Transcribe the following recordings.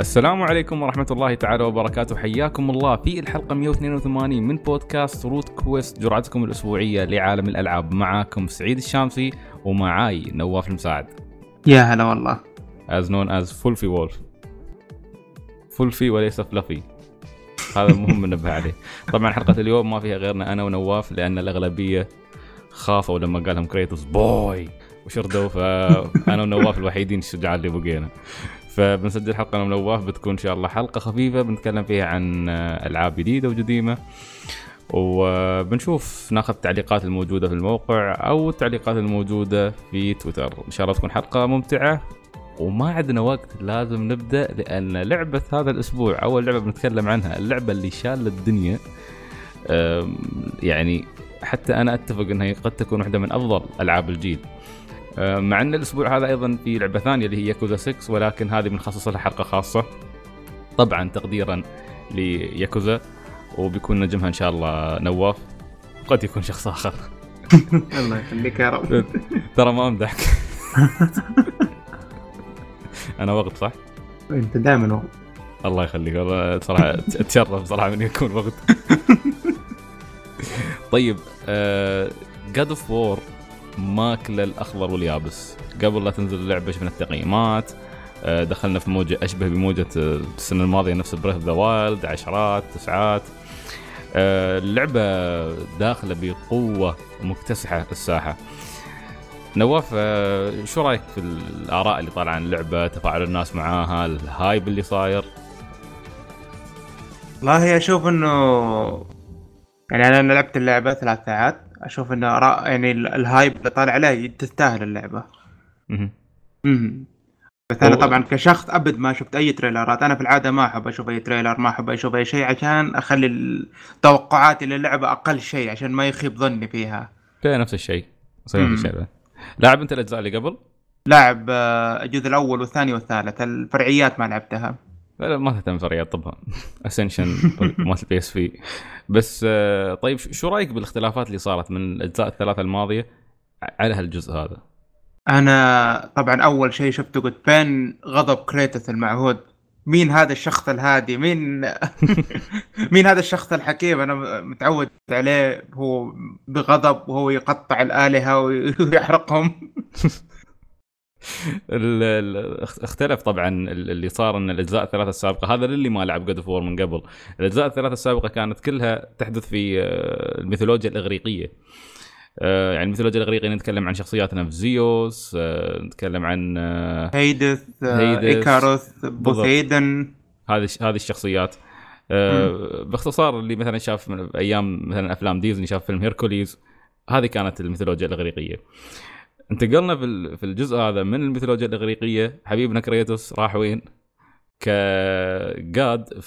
السلام عليكم ورحمة الله تعالى وبركاته. حياكم الله في الحلقة 182 من بودكاست روت كويست جرعتكم الأسبوعية لعالم الألعاب. معاكم سعيد الشامسي ومعاي نواف المساعد. يا هلا والله. As known as فولفي وولف فولفي وليس فلفي هذا مهم ننبه عليه. طبعا حلقة اليوم ما فيها غيرنا أنا ونواف لأن الأغلبية خافوا لما قال لهم كريتوس boy وشردوا فأنا ونواف الوحيدين الشجعان اللي بقينا فبنسجل حلقة ونواف بتكون إن شاء الله حلقة خفيفة بنتكلم فيها عن ألعاب جديدة وقديمه وبنشوف ناخذ التعليقات الموجودة في الموقع أو التعليقات الموجودة في تويتر. إن شاء الله تكون حلقة ممتعة وما عندنا وقت لازم نبدأ لأن لعبة هذا الأسبوع أول لعبة بنتكلم عنها اللعبة اللي شال الدنيا. يعني حتى أنا أتفق إنها قد تكون واحدة من أفضل ألعاب الجيل. مع أن الأسبوع هذا أيضا في لعبة ثانية اللي هي ياكوزا 6 ولكن هذه بنخصص لها حلقه خاصة. طبعا تقديرا لياكوزا وبيكون نجمها إن شاء الله نواف قد يكون شخص آخر. الله يخليك يا رب. ترى ما أمدحك. أنا وقت صح؟ أنت دائما وقت. الله يخليك. والله صراحة أتشرف صراحة من يكون وقت. طيب God of War ماكلة الأخضر واليابس. قبل لا تنزل اللعبة شفنا التقييمات. دخلنا في موجة أشبه بموجة السنة الماضية نفس Breath the Wild عشرات تسعات. اللعبة داخلة بقوة مكتسحة الساحة. نواف شو رأيك في الآراء اللي طالعة عن اللعبة تفاعل الناس معاها ال hype اللي صاير؟ والله أشوف إنه يعني أنا لعبت اللعبة ثلاث ساعات. أشوف انه آراء يعني ال hype اللي طالع عليه تستاهل اللعبة. أها بس أنا طبعا كشخص أبد ما شفت أي trailer ات. أنا في العادة ما أحب أشوف أي trailer ما أحب أشوف أي شيء عشان أخلي توقعاتي للعبة أقل شيء عشان ما يخيب ظني فيها. فيها نفس الشيء؟ صحيح نفس الشيء. لاعب أنت الأجزاء اللي قبل؟ لاعب الجزء الأول والثاني والثالث. الفرعيات ما لعبتها. لا ما تهتم فرعيات طبعا Ascension مال ال PSP بس طيب شو رأيك بالاختلافات اللي صارت من الأجزاء الثلاثة الماضية على هالجزء هذا؟ أنا طبعا أول شيء شفته قلت فين غضب كريتوس المعهود. مين هذا الشخص الهادي؟ مين مين هذا الشخص الحكيم؟ أنا متعود عليه هو بغضب وهو يقطع الآلهة ويحرقهم. اختلف طبعا اللي صار إن الأجزاء الثلاثة السابقة هذا للي ما لعب God of War من قبل. الأجزاء الثلاثة السابقة كانت كلها تحدث في الميثولوجيا الإغريقية. يعني الميثولوجيا الإغريقية نتكلم عن شخصيات نفس زيوس نتكلم عن هيدس, هيدس. ايكاروس بوسيدن هذه هذه الشخصيات. باختصار اللي مثلا شاف من أيام مثلا أفلام ديزني شاف فيلم هيركوليز هذه كانت الميثولوجيا الإغريقية. انتقلنا في الجزء هذا من الميثولوجيا الإغريقية. حبيبنا كريتوس راح وين؟ ك God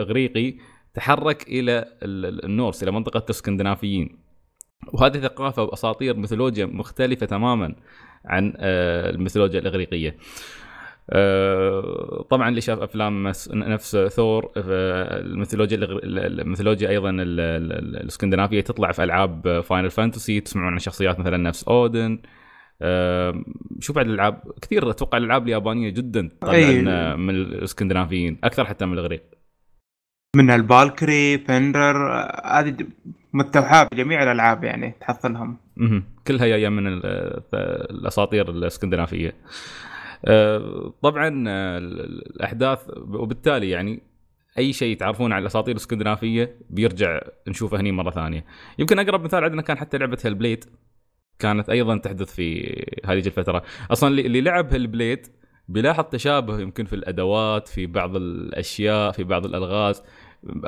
إغريقي تحرك إلى ال Norse إلى منطقة الإسكندنافيين. وهذه ثقافة وأساطير ميثولوجيا مختلفة تماما عن الميثولوجيا الإغريقية. طبعا اللي شاف أفلام نفس ثور الميثولوجيا الميثولوجيا أيضا الإسكندنافية تطلع في ألعاب Final Fantasy تسمعون عن شخصيات مثلا نفس أودن. شو بعد الألعاب كثير أتوقع الألعاب اليابانية جدا طبعا من الإسكندنافيين أكثر حتى من الاغريق من البالكري فندر هذه متوحاه بجميع الألعاب يعني تحصلهم. أها كلها جاية من الأساطير الإسكندنافية. طبعا الأحداث وبالتالي يعني أي شيء تعرفون عن الأساطير الإسكندنافية بيرجع نشوفه هني مرة ثانية. يمكن أقرب مثال عندنا كان حتى لعبة هالبليد كانت أيضا تحدث في هذه الفترة. أصلا اللي لعب هالبليد بيلاحظ تشابه يمكن في الأدوات في بعض الأشياء في بعض الألغاز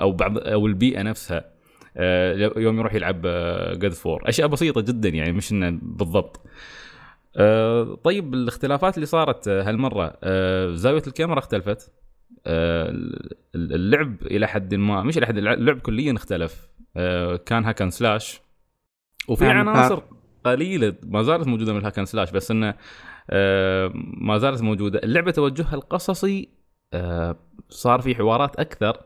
أو بعض أو البيئة نفسها. يوم يروح يلعب جاد فور أشياء بسيطة جدا يعني مش إنه بالضبط. طيب الاختلافات اللي صارت هالمرة زاوية الكاميرا اختلفت. اللعب إلى حد ما مش إلى حد اللعب كليا اختلف. كان hack n slash وفي عناصر. قليله ما زالت موجودة من ال hack n slash بس إنه ما زالت موجودة. اللعبة توجهها القصصي صار في حوارات أكثر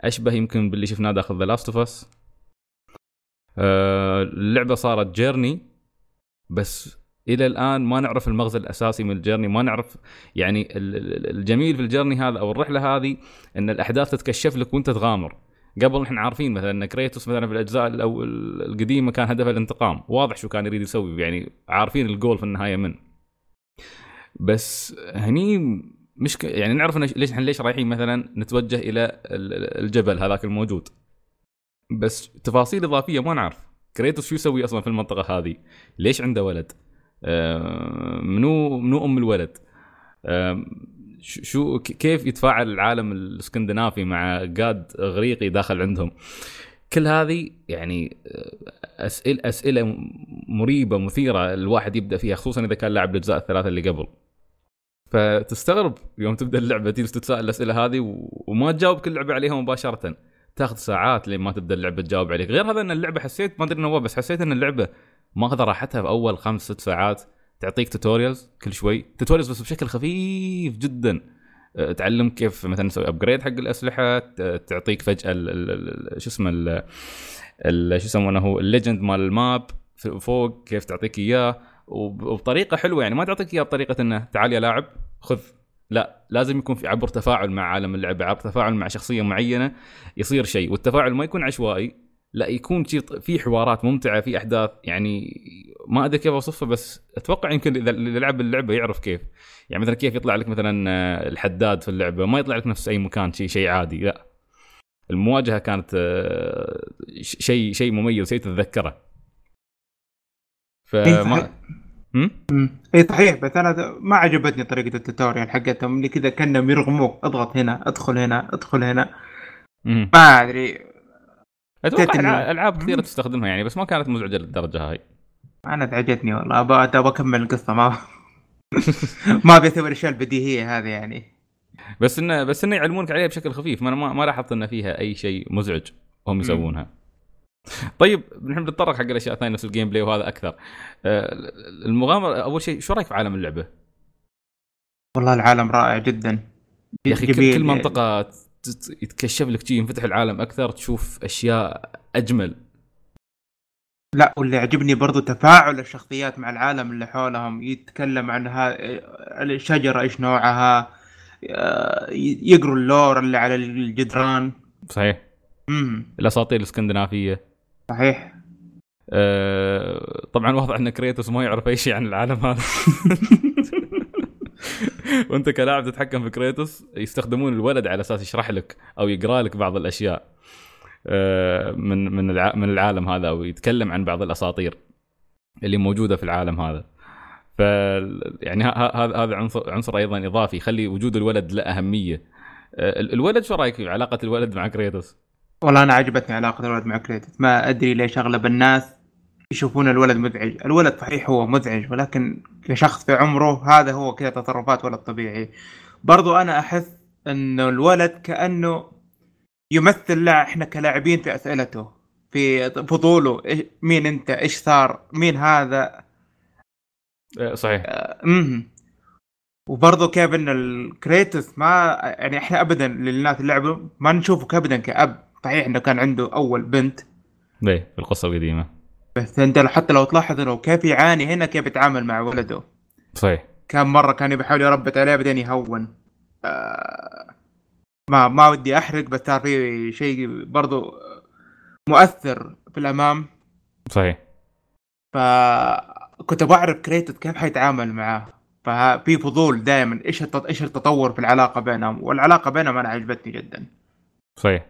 أشبه يمكن باللي شفناه داخل The Last of Us اللعبة صارت journey بس إلى الآن ما نعرف المغزى الأساسي من ال journey. ما نعرف يعني الجميل في ال journey هذا أو الرحلة هذه إن الأحداث تتكشف لك وأنت تغامر. قبل إحنا عارفين مثلا إن كريتوس مثلا في الأجزاء القديمة كان هدفه الانتقام. واضح شو كان يريد يسوي يعني عارفين الجول في النهاية من. بس هني مش ك... يعني نعرف ليش إحنا ليش رايحين مثلا نتوجه إلى الجبل هذاك الموجود. بس تفاصيل إضافية ما نعرف. كريتوس شو يسوي أصلا في المنطقة هذه؟ ليش عنده ولد؟ آه، منو منو أم الولد؟ آه، شو كيف يتفاعل العالم الاسكندنافي مع قاد اغريقي داخل عندهم؟ كل هذه يعني آه، اسئله أسئلة مريبة مثيرة الواحد يبدأ فيها خصوصا إذا كان لاعب الأجزاء الثلاثة اللي قبل. فتستغرب يوم تبدأ اللعبة تجلس تتساءل الأسئلة هذه وما تجاوب كل لعبة عليها مباشرة. تاخذ ساعات لين ما تبدأ اللعبة تجاوب عليك. غير هذا إن اللعبة حسيت ما أدري إنه بس حسيت إن اللعبة ماخذه راحتها في أول خمس ست ساعات. تعطيك tutorials كل شوي. tutorials بس بشكل خفيف جدا. أه، تعلمك كيف مثلا تسوي upgrade حق الأسلحة تعطيك فجأة شو اسمه شو يسمونه هو ال legend مال ال map فوق كيف تعطيك إياه. وبطريقة حلوة يعني ما تعطيك إياه بطريقة إنه تعال يا لاعب خذ. لا لازم يكون في عبر تفاعل مع عالم اللعبة عبر تفاعل مع شخصية معينة يصير شيء. والتفاعل ما يكون عشوائي لا يكون في حوارات ممتعة في أحداث يعني ما أدري كيف أوصفها بس أتوقع يمكن إذا اللي لعب اللعبة يعرف كيف. يعني مثلا كيف يطلع لك مثلا آه، الحداد في اللعبة؟ ما يطلع لك نفس أي مكان شيء شيء عادي لا. المواجهة كانت آه، شيء شيء مميز شيء تتذكره. فما اي صحيح بس أنا ما عجبتني طريقة التوتوريال حقتهم اللي كذا كانهم يرغموك أضغط هنا أدخل هنا أدخل هنا. ما أدري. أتوقع ألعاب كثيرة تستخدمها يعني بس ما كانت مزعجة للدرجة هاي. أنا تعجبني والله. أبغى أبغى أكمل القصة. ما ما أبي أسوي الأشياء البديهية هذه يعني. بس انه بس إنه يعلمونك عليها بشكل خفيف. ما ما, ما لاحظت إن فيها أي شيء مزعج هم يسوونها. طيب نحن بنتطرق حق الأشياء الثانية نفس ال gameplay وهذا أكثر. آه، المغامرة أول شيء شو رأيك في عالم اللعبة؟ والله العالم رائع جدا. يا أخي كل منطقة يتكشف لك شيء ينفتح العالم أكثر تشوف أشياء أجمل. لا واللي يعجبني برضو تفاعل الشخصيات مع العالم اللي حولهم يتكلم عن الشجرة إيش نوعها يقروا اللور اللي على الجدران. صحيح. امم الأساطير الإسكندنافية. صحيح. أه طبعا واضح إن كريتوس ما يعرف أي شيء عن العالم هذا. وانت كلاعب تتحكم في كريتوس يستخدمون الولد على أساس يشرح لك أو يقرأ لك بعض الأشياء آه، من من من العالم هذا أو يتكلم عن بعض الأساطير اللي موجودة في العالم هذا. ف يعني هذا هذا عنصر عنصر أيضا إضافي يخلي وجود الولد له أهمية. آه، الولد شو رأيك في علاقة الولد مع كريتوس؟ والله أنا عجبتني علاقة الولد مع كريتوس. ما أدري ليش أغلب الناس يشوفون الولد مزعج. الولد صحيح هو مزعج ولكن كشخص في عمره هذا هو كذا تصرفات ولد طبيعي برضو أنا أحس انه الولد كأنه يمثل لا إحنا كلاعبين في أسئلته في فضوله مين أنت؟ إيش صار؟ مين هذا؟ إيه، صحيح. امم وبرضه كيف إن الكريتوس ما يعني إحنا ابدا للناس اللعبه ما نشوفه ابدا كأب. صحيح إنه كان عنده أول بنت. إيه في القصة القديمة. بس انت حتى لو تلاحظ انه كيف يعاني هنا كيف يتعامل مع ولده. صحيح. كم مرة كان بيحاول يربط عليه بعدين يهون. آه ما ما ودي أحرق بس صار في شيء برضو مؤثر في الأمام. صحيح. فكنت بعرف كريتوس كيف حيتعامل معاه ففي فضول دائما. إيش إيش التطور في العلاقة بينهم؟ والعلاقة بينهم أنا عجبتني جدا. صحيح.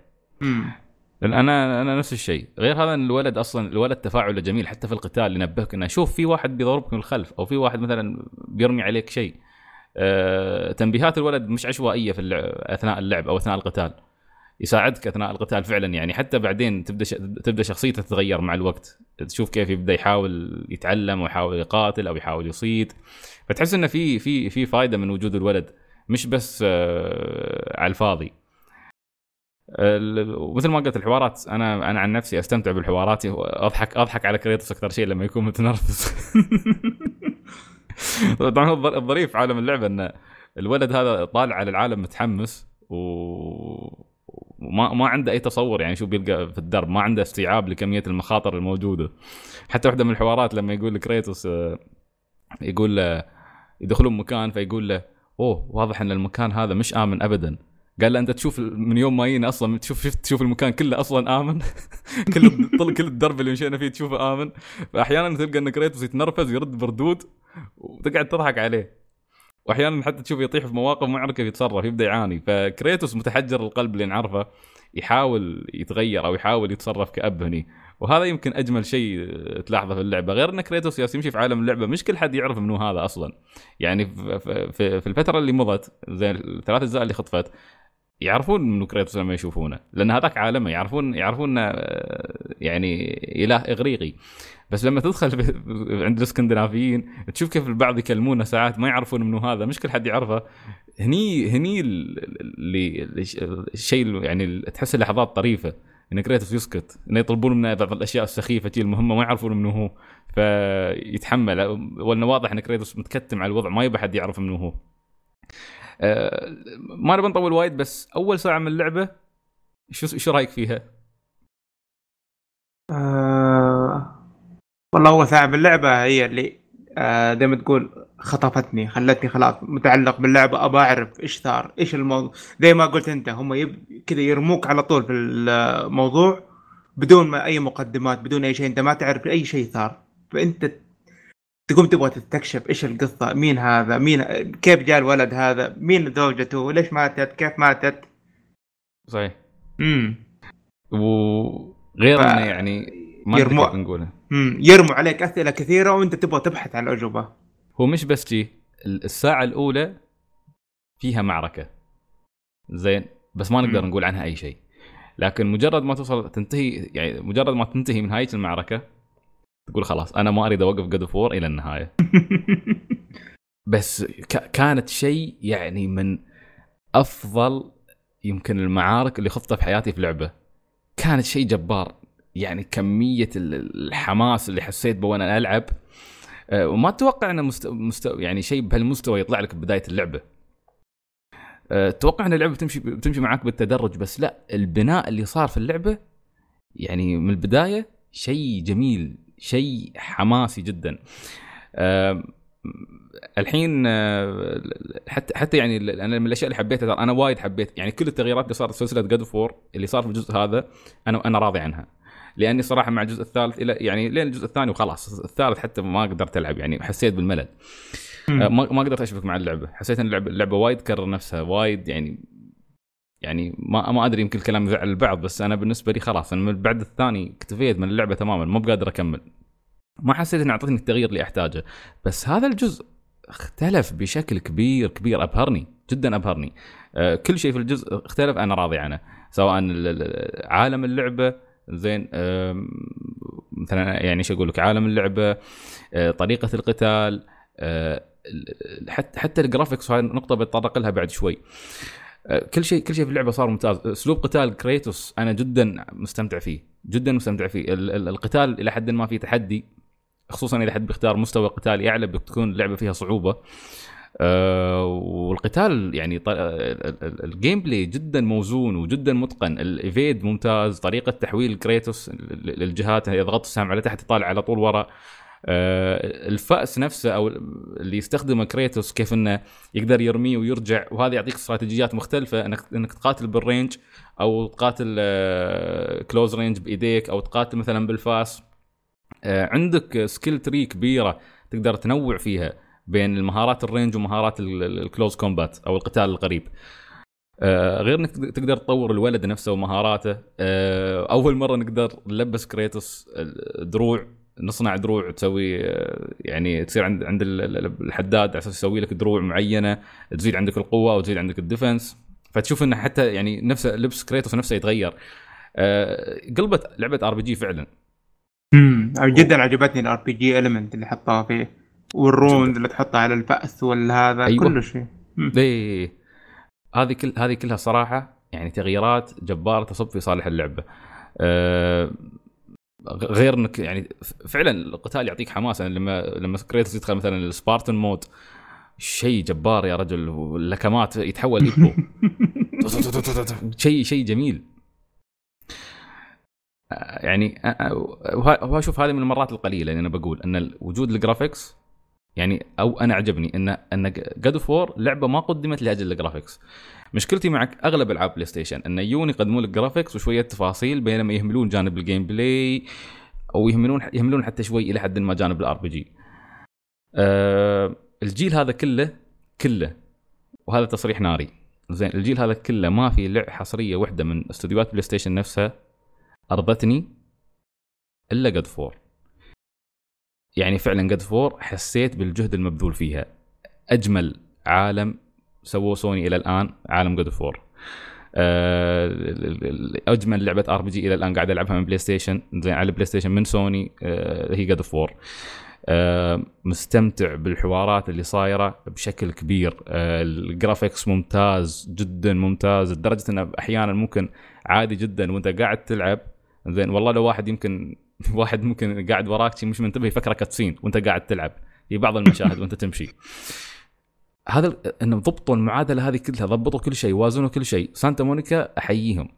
امم أنا أنا نفس الشيء. غير هذا إن الولد أصلا الولد تفاعله جميل حتى في القتال ينبهك إنه شوف في واحد بيضربك من الخلف أو في واحد مثلا بيرمي عليك شيء. آه، تنبيهات الولد مش عشوائية في اللعب أثناء اللعب أو أثناء القتال. يساعدك أثناء القتال فعلا يعني. حتى بعدين تبدأ ش... تبدأ شخصيته تتغير مع الوقت. تشوف كيف يبدأ يحاول يتعلم ويحاول يقاتل أو يحاول يصيد. فتحس إنه في في في فائده من وجود الولد. مش بس آه، على الفاضي. ومثل ما قلت الحوارات أنا أنا عن نفسي أستمتع بالحوارات. اضحك أضحك على كريتوس أكثر شيء لما يكون متنرفز. طبعا الظريف في عالم اللعبة ان الولد هذا طالع على العالم متحمس و وما ما عنده أي تصور يعني شو بيلقى في الدرب ما عنده استيعاب لكمية المخاطر الموجودة. حتى واحدة من الحوارات لما يقول لك ريتوس آه، يقول له يدخلون مكان فيقول له أوه واضح إن المكان هذا مش آمن ابدا. قال له أنت تشوف من يوم ما جينا أصلا تشوف شفت تشوف المكان كله أصلا آمن. كل طول كل الدرب اللي مشينا فيه تشوفه آمن. فاحيانا تلقى إن كريتوس يتنرفز ويرد بردود وتقعد تضحك عليه. واحيانا حتى تشوف يطيح في مواقف ما يعرف كيف يتصرف يبدأ يعاني. فكريتوس متحجر القلب اللي نعرفه يحاول يتغير أو يحاول يتصرف كأب هني. وهذا يمكن أجمل شيء تلاحظه في اللعبة. غير إن كريتوس يمشي في عالم اللعبة مش كل حد يعرف منو هذا أصلا. يعني في الفترة اللي مضت زي الثلاث أجزاء اللي خطفت يعرفون منو كريتوس لما يشوفونه لأن هذاك عالمه يعرفون يعرفون يعني إله إغريقي. بس لما تدخل عند الإسكندنافيين تشوف كيف البعض يكلمونه ساعات ما يعرفون منو هذا مش كل حد يعرفه. هني هني اللي الشيء يعني تحس لحظات طريفة. إن كريتوس يسكت انه يطلبون منه بعض الأشياء السخيفة المهمة ما يعرفون منو هو. فيتحمل. وانه واضح إن كريتوس متكتم على الوضع ما يبي حد يعرف منو هو. ما نبي نطول وايد بس أول ساعة من اللعبة شو شو رأيك فيها؟ آه والله أول ساعة من اللعبه هي اللي آه زي ما تقول خطفتني خلتني خلاص متعلق باللعبة أبى أعرف إيش صار إيش الموضوع. زي ما قلت أنت هم يب... كذا يرموك على طول في الموضوع بدون ما أي مقدمات بدون أي شيء. أنت ما تعرف أي شيء صار. فأنت تقوم تبغى تستكشف إيش القصة مين هذا مين كيف جاء الولد هذا مين زوجته ليش ماتت كيف ماتت؟ صحيح. امم وغير ف... إنه يعني ما يرمو... نقوله. يرموا عليك أسئلة كثيرة وأنت تبغى تبحث عن الأجوبة. هو مش بس جي الساعة الأولى فيها معركة. زين بس ما نقدر نقول عنها أي شيء. لكن مجرد ما توصل تنتهي يعني مجرد ما تنتهي من نهايه المعركة تقول خلاص أنا ما أريد أوقف God of War إلى النهاية. بس ك- كانت شيء يعني من أفضل يمكن المعارك اللي خضتها في حياتي في لعبة. كانت شيء جبار. يعني كمية الحماس اللي حسيت به وأنا ألعب. آه، وما أتوقع إنه مست... مست... يعني شيء بهالمستوى يطلع لك ببداية اللعبة. أتوقع إن اللعبة بتمشي بتمشي معك بالتدرج بس لا البناء اللي صار في اللعبة يعني من البداية شيء جميل. شيء حماسي جدا. أه الحين أه حتى حتى يعني أنا من الأشياء اللي حبيتها أنا وايد حبيت يعني كل التغييرات اللي صارت في سلسلة جاد فور اللي صار في الجزء هذا أنا أنا راضي عنها. لأني صراحة مع الجزء الثالث إلى يعني لين الجزء الثاني وخلاص الثالث حتى ما قدرت ألعب يعني حسيت بالملل. آه، ما ما قدرت أشبك مع اللعبة. حسيت إن اللعبه اللعبة وايد تكرر نفسها وايد يعني يعني ما ما أدري يمكن الكلام يزعل البعض بس أنا بالنسبة لي خلاص أنا من بعد الثاني اكتفيت من اللعبة تماما مو بقادر أكمل. ما حسيت إنه أعطتني التغيير اللي أحتاجه. بس هذا الجزء اختلف بشكل كبير كبير أبهرني جدا أبهرني. آه كل شيء في الجزء اختلف أنا راضي عنه. سواء عالم اللعبة زين مثلا يعني إيش أقول لك؟ عالم اللعبة آه، طريقة القتال آه، حتى حتى ال graphics هاي نقطه بتطرق لها بعد شوي. كل شيء كل شيء في اللعبة صار ممتاز. أسلوب قتال كريتوس أنا جدا مستمتع فيه. جدا مستمتع فيه. القتال إلى حد ما فيه تحدي خصوصا إذا حد بيختار مستوى قتالي أعلى بتكون اللعبة فيها صعوبة. آه والقتال يعني ال gameplay جدا موزون وجدا متقن. ال evade ممتاز. طريقة تحويل كريتوس للجهات يضغط السهم على تحت يطالع على طول ورا. آه الفأس نفسه أو اللي يستخدمه كريتوس كيف إنه يقدر يرميه ويرجع وهذا يعطيك استراتيجيات مختلفة انك إنك تقاتل بال range أو تقاتل آه close range بإيديك أو تقاتل مثلا بالفاس. آه عندك skill tree كبيرة تقدر تنوع فيها بين المهارات ال range ومهارات ال close combat أو القتال القريب. آه غير إنك تقدر تطور الولد نفسه ومهاراته. آه أول مرة نقدر نلبس كريتوس دروع نصنع دروع تسوي يعني تصير عند عند الحداد على أساس يسوي لك دروع معينة تزيد عندك القوة وتزيد عندك ال defense. فتشوف انه حتى يعني نفس لبس كريتوس نفسه يتغير. آه قلبت لعبة RPG فعلا. امم جدا و... عجبتني ال RPG element اللي حطوها فيه. وال rune اللي تحطها على الفأس ولا هذا أيوة. كل شيء. إيه. هذه كل هذه كلها صراحة يعني تغييرات جبارة تصب في صالح اللعبة. أه غير انك يعني فعلا القتال يعطيك حماس يعني لما لما كريتوس يدخل مثلا ال Spartan mode شيء جبار يا رجل واللكمات يتحول ايبو شيء شيء جميل. يعني واشوف هذه من المرات القليلة اللي أنا بقول إن وجود ال graphics يعني أو أنا عجبني إن إن God of War لعبة ما قدمت لأجل ال graphics. مشكلتي مع أغلب ألعاب بلاي ستيشن انه يجون يقدمون لك graphics وشوية تفاصيل بينما يهملون جانب ال gameplay أو يهملون يهملون حتى شوي إلى حد ما جانب ال RPG أه الجيل هذا كله كله وهذا تصريح ناري. زين الجيل هذا كله ما في حصرية واحدة من استديوهات بلاي ستيشن نفسها أرضتني إلا God of War يعني فعلا God of War حسيت بالجهد المبذول فيها. أجمل عالم سووه سوني إلى الآن عالم God of War أه أجمل لعبة RPG إلى الآن قاعد ألعبها من بلاي ستيشن زين على البلاي ستيشن من سوني أه هي God of War أه مستمتع بالحوارات اللي صايرة بشكل كبير. أه ال graphics ممتاز جدا ممتاز لدرجة إنه أحيانا ممكن عادي جدا وأنت قاعد تلعب. زين والله لو واحد يمكن واحد ممكن قاعد وراك مش منتبه يفكره cutscene وأنت قاعد تلعب. في بعض المشاهد وأنت تمشي. هذا انهم ضبطوا المعادلة هذه كلها ضبطوا كل شيء وازنوا كل شيء. سانتا مونيكا أحييهم.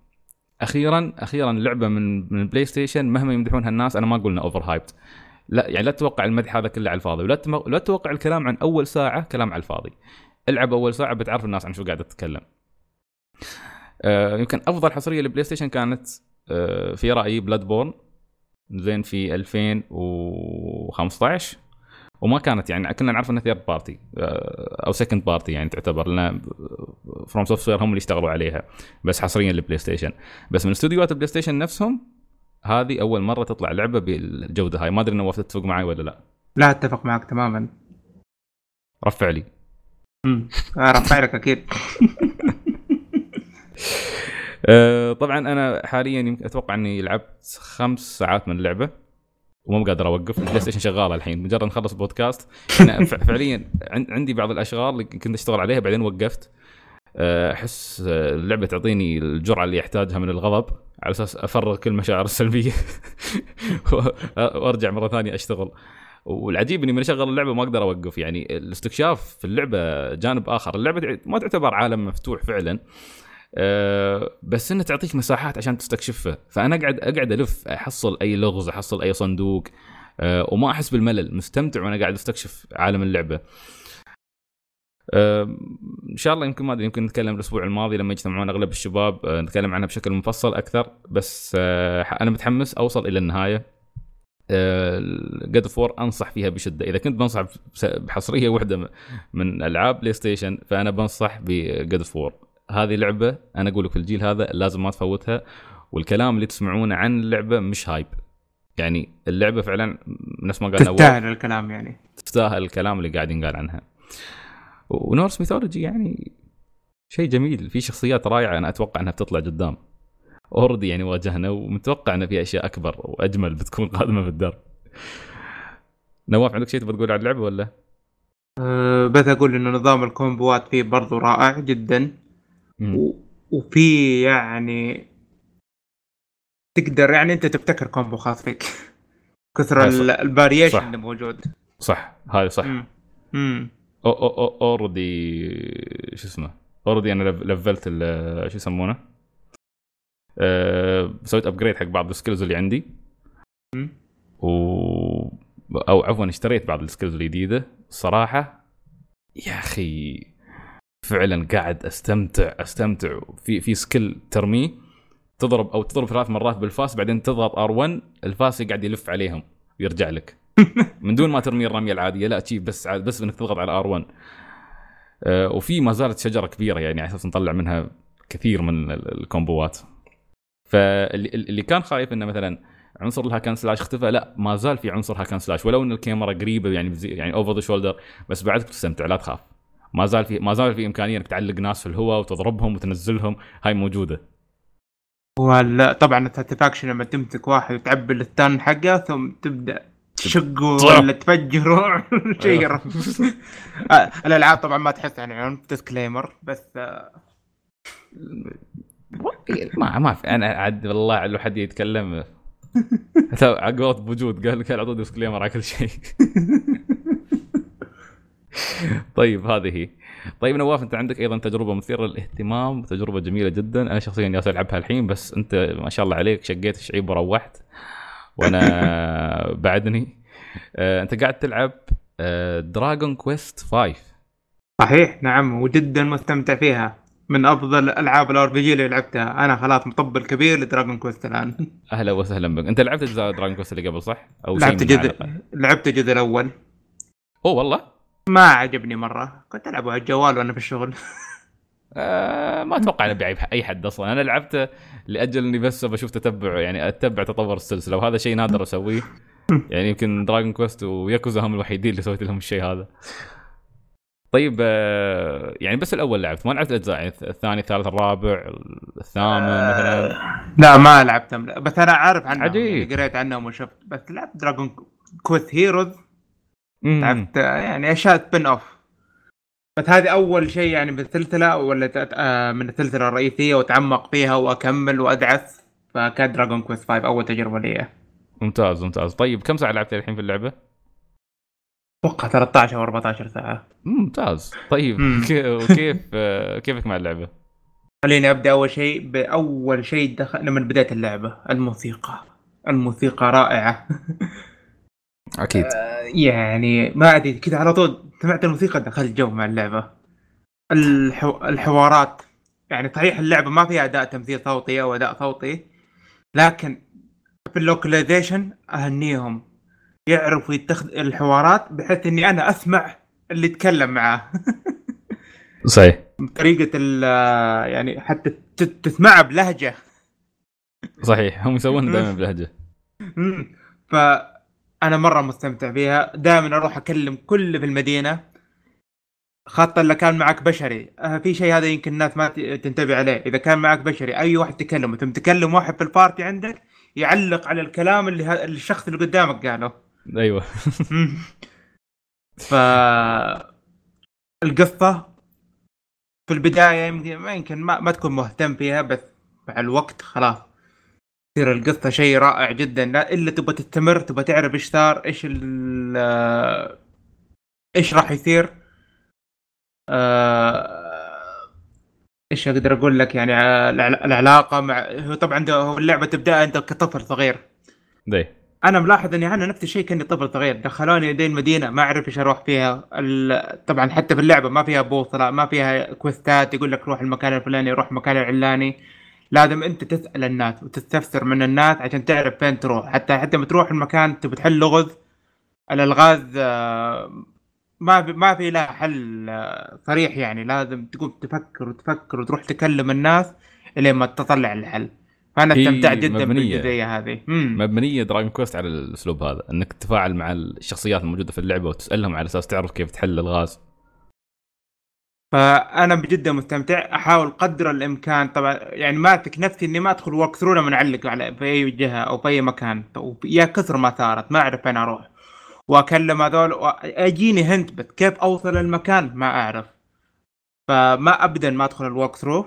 أخيرا أخيرا لعبة من من بلاي ستيشن مهما يمدحونها الناس أنا ما أقول انها overhyped لا يعني لا تتوقع المدح هذا كله على الفاضي ولا. لا تتوقع الكلام عن أول ساعة كلام على الفاضي. العب أول ساعة بتعرف الناس عن شو قاعدة تتكلم. آه يمكن أفضل حصرية للبلاي ستيشن كانت آه في رأيي Bloodborne زين في 2015 وما كانت يعني كنا نعرف إنها third party أو second party يعني تعتبر لأن FromSoftware هم اللي اشتغلوا عليها بس حصريا للبلاي ستيشن بس من استديوهات البلاي ستيشن نفسهم هذه أول مرة تطلع لعبة بالجودة هاي. ما أدري نواف تتفق معي ولا لا. لا أتفق معك تماما. رفع لي. امم رفع لك أكيد. آه، طبعا أنا حاليا أتوقع إني لعبت خمس ساعات من اللعبة. ومو قادر أوقف ال PlayStation شغالة الحين. مجرد نخلص البودكاست أنا فعليا عندي بعض الأشغال اللي كنت أشتغل عليها بعدين وقفت. آه، أحس اللعبة تعطيني الجرعة اللي يحتاجها من الغضب على أساس أفرغ كل المشاعر السلبية. وأرجع مرة ثانية أشتغل. والعجيب إني من أشغل اللعبة ما أقدر أوقف. يعني الاستكشاف في اللعبة جانب آخر. اللعبة ما تعتبر عالم مفتوح فعلا. بس انها تعطيك مساحات عشان تستكشفها فأنا اقعد أقعد ألف أحصل أي لغز أحصل أي صندوق أه وما أحس بالملل مستمتع وأنا قاعد أستكشف عالم اللعبة. إن شاء الله يمكن ما أدري يمكن نتكلم الأسبوع الماضي لما يجتمعون أغلب الشباب أه نتكلم عنها بشكل مفصل أكثر. بس أه أنا متحمس أوصل إلى النهاية. God of War أنصح فيها بشدة. إذا كنت بنصح بحصرية واحدة من ألعاب PlayStation فأنا بنصح ب God of War هذه لعبة أنا أقول لك في الجيل هذا لازم ما تفوتها والكلام اللي تسمعونه عن اللعبه مش hype. يعني اللعبة فعلا نفس ما قال تستاهل الكلام يعني. تستاهل الكلام اللي قاعد ينقال عنها. و Norse mythology يعني شيء جميل في شخصيات رائعة أنا أتوقع أنها بتطلع قدام. already يعني واجهنا ومتوقع ان في أشياء أكبر وأجمل بتكون قادمة في الدرب. نواف عندك شيء تبغى تقول عن اللعبة ولا؟ أه بس أقول إنه نظام ال combo ات فيه برضو رائع جدا. و... وفي يعني تقدر يعني أنت تبتكر combo خاص فيك. كثر ال variation اللي موجود. صح. هذا صح. امم already شو اسمه؟ already أنا لفلت شو يسمونه؟ أه سويت upgrade حق بعض ال skills اللي عندي. و أو عفوا اشتريت بعض ال skills الجديدة. الصراحه يا أخي فعلا قاعد أستمتع أستمتع. في في skill ترميه تضرب أو تضرب ثلاث مرات بالفاس بعدين تضغط R1 الفاس يقعد يلف عليهم ويرجع لك. من دون ما ترمي الرمية العادية لا تشي بس بس إنك تضغط على R1 أه وفي ما زالت شجرة كبيرة يعني على أساس نطلع منها كثير من ال combo ات فاللي كان خايف إنه مثلا عنصر ال hack and slash اختفى لا ما زال في عنصر hack and slash ولو إن الكاميرا قريبة يعني يعني over the shoulder بس بعدك تستمتع لا تخاف. ما زال في ما زال في إمكانية إنك تعلق ناس في الهواء وتضربهم وتنزلهم. هاي موجودة. ولا طبعا ال satisfaction لما تمسك واحد وتعبي الثاني حقه ثم تبدأ تشقه ولا تفجره شيء آه، الألعاب طبعا ما تحس يعني عنف disclaimer بس آه. ما ما في أنا عاد والله لو حد يتكلم. عقبات بوجود قال لك اعطوا disclaimer على كل شيء. طيب هذه هي. طيب نواف أنت عندك أيضا تجربة مثيرة للاهتمام وتجربه جميلة جدا. أنا شخصيا جالس ألعبها الحين بس أنت ما شاء الله عليك شقيت الشعيب وروحت. وأنا بعدني. آه، أنت قاعد تلعب Dragon Quest 5 صحيح نعم وجدا مستمتع فيها. من أفضل ألعاب ال RPG اللي لعبتها. أنا خلاص مطبل كبير ل Dragon Quest الآن. أهلا وسهلا بك. أنت لعبت أجزاء Dragon Quest اللي قبل صح؟ أو لعبت الجزء لعبت الجزء الأول. أوه والله؟ ما عجبني مرة. كنت العبه على الجوال وأنا في الشغل. آه ما أتوقع انه بيعجب أي حد أصلا. أنا لعبته لأجل إني بس بشوف تتبع يعني أتبع تطور السلسلة وهذا شيء نادر أسويه. يعني يمكن Dragon Quest و Yakuza هم الوحيدين اللي سويت لهم الشيء هذا. طيب آه، يعني بس الأول لعبت ما لعبت الاجزاء يعني الثاني الثالث الرابع الثامن مثلا. لا ما لعبتهم. بس أنا عارف عنهم عجيب. يعني قريت عنهم وشفت. بس لعبت Dragon Quest Heroes لعبت يعني اشياء spin off بس هذه أول شيء يعني بالسلسلة ولا آه، من السلسلة الرئيسية وأتعمق فيها وأكمل وأدعس. فكان Dragon Quest 5 أول تجربة لي. ممتاز ممتاز. طيب كم ساعة لعبت الحين في اللعبة؟ أتوقع 13 أو 14 ساعة. ممتاز. طيب وكيف آه، كيفك مع اللعبة؟ خليني أبدأ أول شيء بأول شيء دخلنا من بداية اللعبة. الموسيقى. الموسيقى رائعة. أكيد. آه، يعني ما أدري كذا على طول سمعت الموسيقى دخلت جو مع اللعبة. الحو... الحوارات يعني صحيح اللعبة ما فيها أداء تمثيل صوتي أو أداء صوتي لكن في اللوكلايزيشن أهنيهم. يعرفوا يتخذ الحوارات بحيث إني أنا أسمع اللي يتكلم معاه. صحيح. بطريقه يعني حتى تسمعها بلهجة. صحيح. هم يسوون دائما بلهجة. فانا مرة مستمتع فيها دائما أروح أكلم كل في المدينة خاصة اللي كان معك بشري. آه، في شيء هذا يمكن الناس ما تنتبه عليه. إذا كان معك بشري أي واحد تكلمه ثم تكلم واحد في البارتي عندك يعلق على الكلام اللي الشخص اللي قدامك قاله. أيوه. ف القصة في البداية ما يمكن ما, ما تكون مهتم فيها بس مع الوقت خلاص. تصير القصة شيء رائع جدا. لا إلا تبغى تستمر تبغى تعرف إيش صار إيش إيش راح يصير. آه، إيش أقدر أقول لك؟ يعني العلاقة مع هو طبعا هو اللعبة تبدأ أنت كطفل صغير. دي. أنا ملاحظ إني أنا نفس الشيء كأني طفل صغير. دخلوني دي المدينة ما أعرف إيش أروح فيها. طبعا حتى في اللعبة ما فيها بوصلة ما فيها كويستات يقول لك روح المكان الفلاني روح المكان العلاني. لازم انت تسأل الناس وتستفسر من الناس عشان تعرف فين تروح. حتى حتى ما تروح المكان تبي تحل لغز الألغاز آه، ما ما في لها حل آه، صريح يعني. لازم تقوم تفكر وتفكر وتروح تكلم الناس إلين ما تطلع الحل. فأنا استمتعت جدا بالجزئية هذه. مم. مبنية Dragon Quest على الأسلوب هذا إنك تتفاعل مع الشخصيات الموجودة في اللعبة وتسألهم على أساس تعرف كيف تحل الغاز. فأنا بجد مستمتع. أحاول قدر الإمكان. طبعا يعني ماسك نفسي إني ما أدخل walkthrough لما اعلق على في اي جهه أو في اي مكان يا كثر ما صارت ما أعرف فين أروح. وأكلم هذول. اجيني hint بس كيف أوصل المكان ما أعرف. فما ابدا ما أدخل ال walkthrough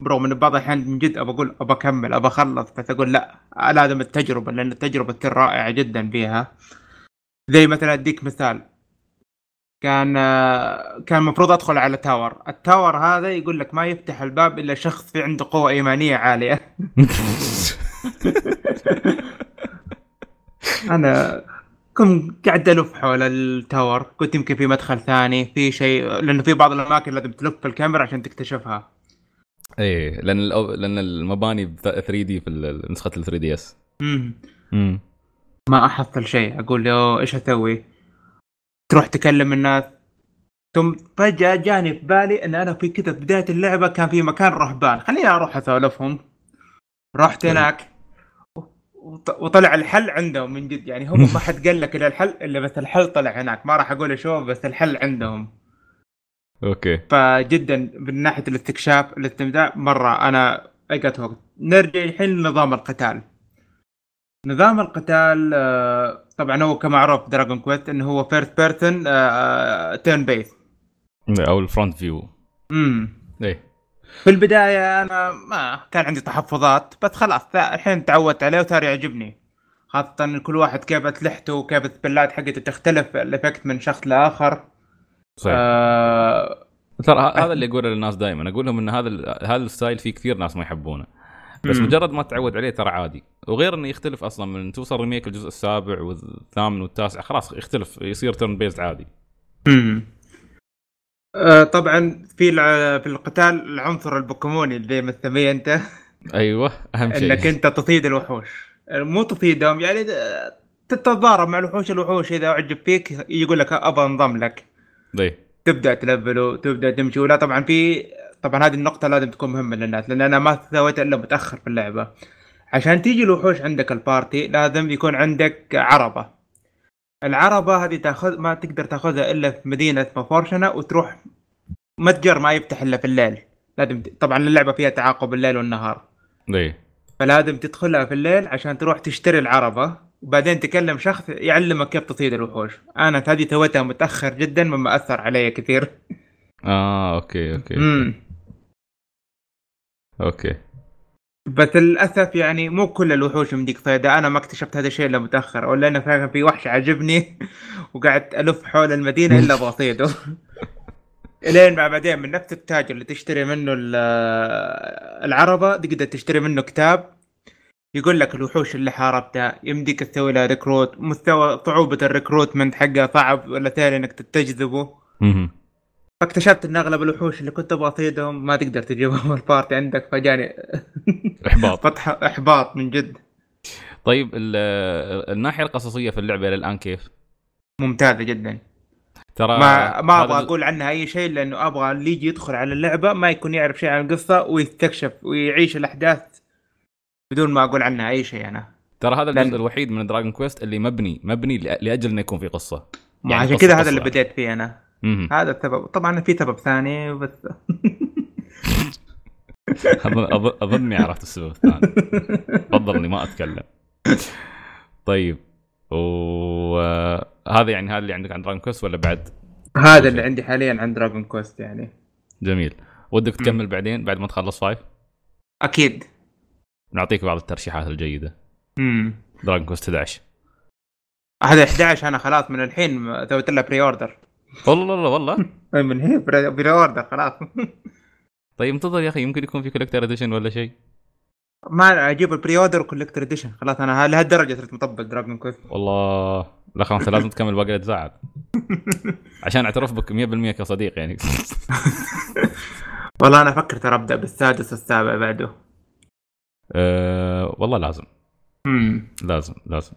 برغم إن بعض الأحيان من جد أبى أقول أبى أكمل أبى أخلص بس أقول لا. لازم التجربة لأن التجربة تصير رائعة جدا فيها. زي مثلا أديك مثال. كان كان المفروض أدخل على tower ال tower هذا يقول لك ما يفتح الباب إلا شخص في عنده قوة إيمانية عالية. أنا كنت قاعد ألف حول ال tower. كنت يمكن في مدخل ثاني في شيء لأنه في بعض الأماكن لازم تلف الكاميرا عشان تكتشفها. إيه لأن الأو... لأن المباني 3D في نسخة ال 3DS امم ما أحصل شيء. أقول له إيش أسوي؟ تروح تكلم الناس. ثم فجأة جاني في بالي إن أنا في كذا بداية اللعبة كان في مكان رهبان. خليني أروح أسولفهم. رحت هناك. وطلع الحل عندهم من جد. يعني هم ما حد قال لك الا الحل إلا بس الحل طلع هناك. ما راح أقول شو بس الحل عندهم. okay. فجدا من ناحية الاستكشاف الاستمتاع مرة أنا لقيت وقت نرجع الحين لنظام القتال. نظام القتال آه، طبعا هو كمعروف Dragon Quest إنه هو first person turn based أو ال front view امم إيه. في البداية أنا ما كان عندي تحفظات بس خلاص الحين تعودت عليه وصار يعجبني. خاصة كل واحد كيف اسلحته وكيف ال spell ات حقته تختلف ال effect من شخص لآخر. صحيح. آه... ترى هذا اللي اقوله للناس دائما أقول لهم إن هذا هذا ال style في كثير ناس ما يحبونه. بس مم. مجرد ما تتعود عليه ترى عادي. وغير إنه يختلف أصلا من توصل remake الجزء السابع والثامن والتاسع خلاص يختلف يصير turn based عادي. امم آه طبعا في في القتال العنصر البوكيموني اللي مسميه أنت. أيوه أهم شيء. إنك أنت تصيد الوحوش. مو تصيدهم يعني تتضارب مع الوحوش الوحوش إذا أعجب فيك يقول لك ابى أنضم لك. دي. تبدأ تلفله تبدا تمشي. ولا طبعا في طبعا هذه النقطة لازم تكون مهمة للناس لأن أنا ما سويتها إلا متأخر في اللعبة. عشان تيجي الوحوش عندك ال party لازم يكون عندك عربة. العربة هذه تاخذ ما تقدر تأخذها إلا في مدينة اسمها Fortuna وتروح متجر ما يفتح إلا في الليل. لازم طبعا اللعبة فيها تعاقب الليل والنهار. دي. فلازم تدخلها في الليل عشان تروح تشتري العربة وبعدين تكلم شخص يعلمك كيف تصيد الوحوش. أنا هذه سويتها متأخر جدا مما أثر علي كثير. آه okay okay. امم okay. بس للأسف يعني مو كل الوحوش يمديك صيدها أنا ما اكتشفت هذا الشيء إلا متأخر. ولا أنا فعلا في وحش عجبني وقعدت ألف حول المدينة إلا بصيده إلين مع بعدين من نفس التاجر اللي تشتري منه ال- العربة تقدر تشتري منه كتاب. يقول لك الوحوش اللي حاربتها يمديك تسوي لها recruit مستوى صعوبة ال recruitment حقها صعب. ولا سهل إنك تجذبه. فاكتشفت إن أغلب الوحوش اللي كنت أبغى أصيدهم ما تقدر تجيبهم ال party عندك فجاني إحباط. فتح إحباط من جد. طيب ال- الناحية القصصية في اللعبة إلى الآن كيف؟ ممتازة جدا. ترى ما ما أبغى أقول عنها أي شيء لأنه أبغى اللي يجي يدخل على اللعبة ما يكون يعرف شيء عن القصة ويستكشف ويعيش الأحداث بدون ما أقول عنها أي شيء أنا. ترى هذا لأن- الجزء الوحيد من دراجون كويست اللي مبني مبني لأجل إنه يكون في قصة. يعني عشان كذا هذا اللي. بديت فيه أنا. هذا السبب. طبعا في سبب ثاني بس أظني عرفت السبب الثاني. تفضل اني ما أتكلم. طيب. وهذا يعني هذا اللي عندك عن Dragon Quest ولا بعد؟ هذا اللي عندي حاليا عن Dragon Quest يعني. جميل. ودك تكمل بعدين بعد ما تخلص five أكيد. نعطيك بعض الترشيحات الجيدة. امم Dragon Quest 11 هذا 11 أنا خلاص من الحين سويت لها pre order والله والله والله. من هي؟ pre order خلاص. طيب انتظر يا أخي يمكن يكون في collector edition ولا شيء. ما أجيب ال pre order و collector edition خلاص أنا لهالدرجة صرت مطبق Dragon Quest والله لا خلاص لازم تكمل باقي الأجزاء. عشان اعترف بك 100% كصديق يعني. والله أنا أفكر ترى أبدأ بالسادس والسابع بعده. أه والله لازم. لازم لازم.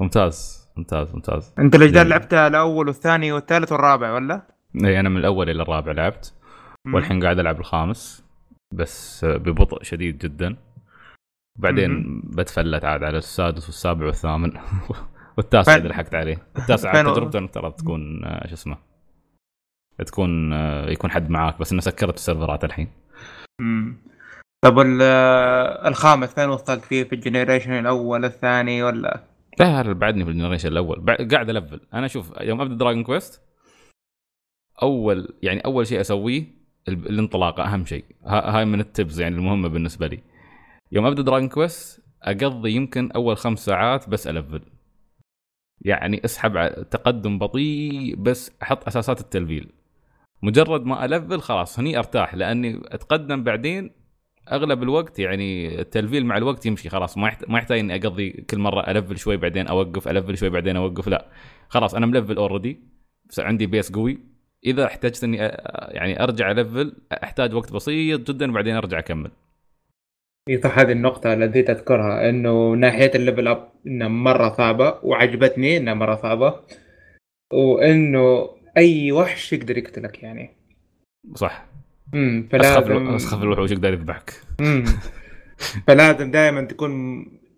ممتاز. ممتاز ممتاز انت جميل. لعبتها الأول والثاني والثالث والرابع ولا؟ اي أنا من الأول إلى الرابع لعبت. والحين قاعد ألعب الخامس بس ببطء شديد جدا بعدين بتفلت عاد على السادس والسابع والثامن والتاسع إذا لحقت عليه التاسع تجربته ترى تكون آه، شو اسمه تكون آه، يكون حد معاك بس إنه سكرت السيرفرات الحين مم. طب ال- الخامس فين وصلت فيه في الجنريشن الأول الثاني ولا؟ لا بعدني في ال generation الأول. قاعد ألفل. أنا شوف يوم أبدأ Dragon Quest أول يعني أول شيء أسويه ال- الانطلاقه أهم شيء. ها- هاي من التبز يعني المهمة بالنسبة لي. يوم أبدأ دراجون كويست أقضي يمكن أول خمس ساعات بس ألفل. يعني أسحب تقدم بطيء بس أحط أساسات التلفيل. مجرد ما ألفل خلاص هني أرتاح لأني أتقدم بعدين أغلب الوقت يعني التلفيل مع الوقت يمشي خلاص. ما. ما يحتاج إني أقضي كل مرة ألفل شوي بعدين أوقف ألفل شوي بعدين أوقف لا. خلاص أنا ملفل already عندي base قوي. إذا احتجت إني يعني أرجع ألفل أحتاج وقت بسيط جدا وبعدين أرجع أكمل. اي صح هذه النقطة اللي نسيت اذكرها إنه ناحية ال level up إنها مرة صعبة وعجبتني إنها مرة صعبة وإنه أي وحش يقدر يقتلك يعني. صح. امم أسخف فلازم أسخف الوحوش يقدر يذبحك. امم فلازم دائما تكون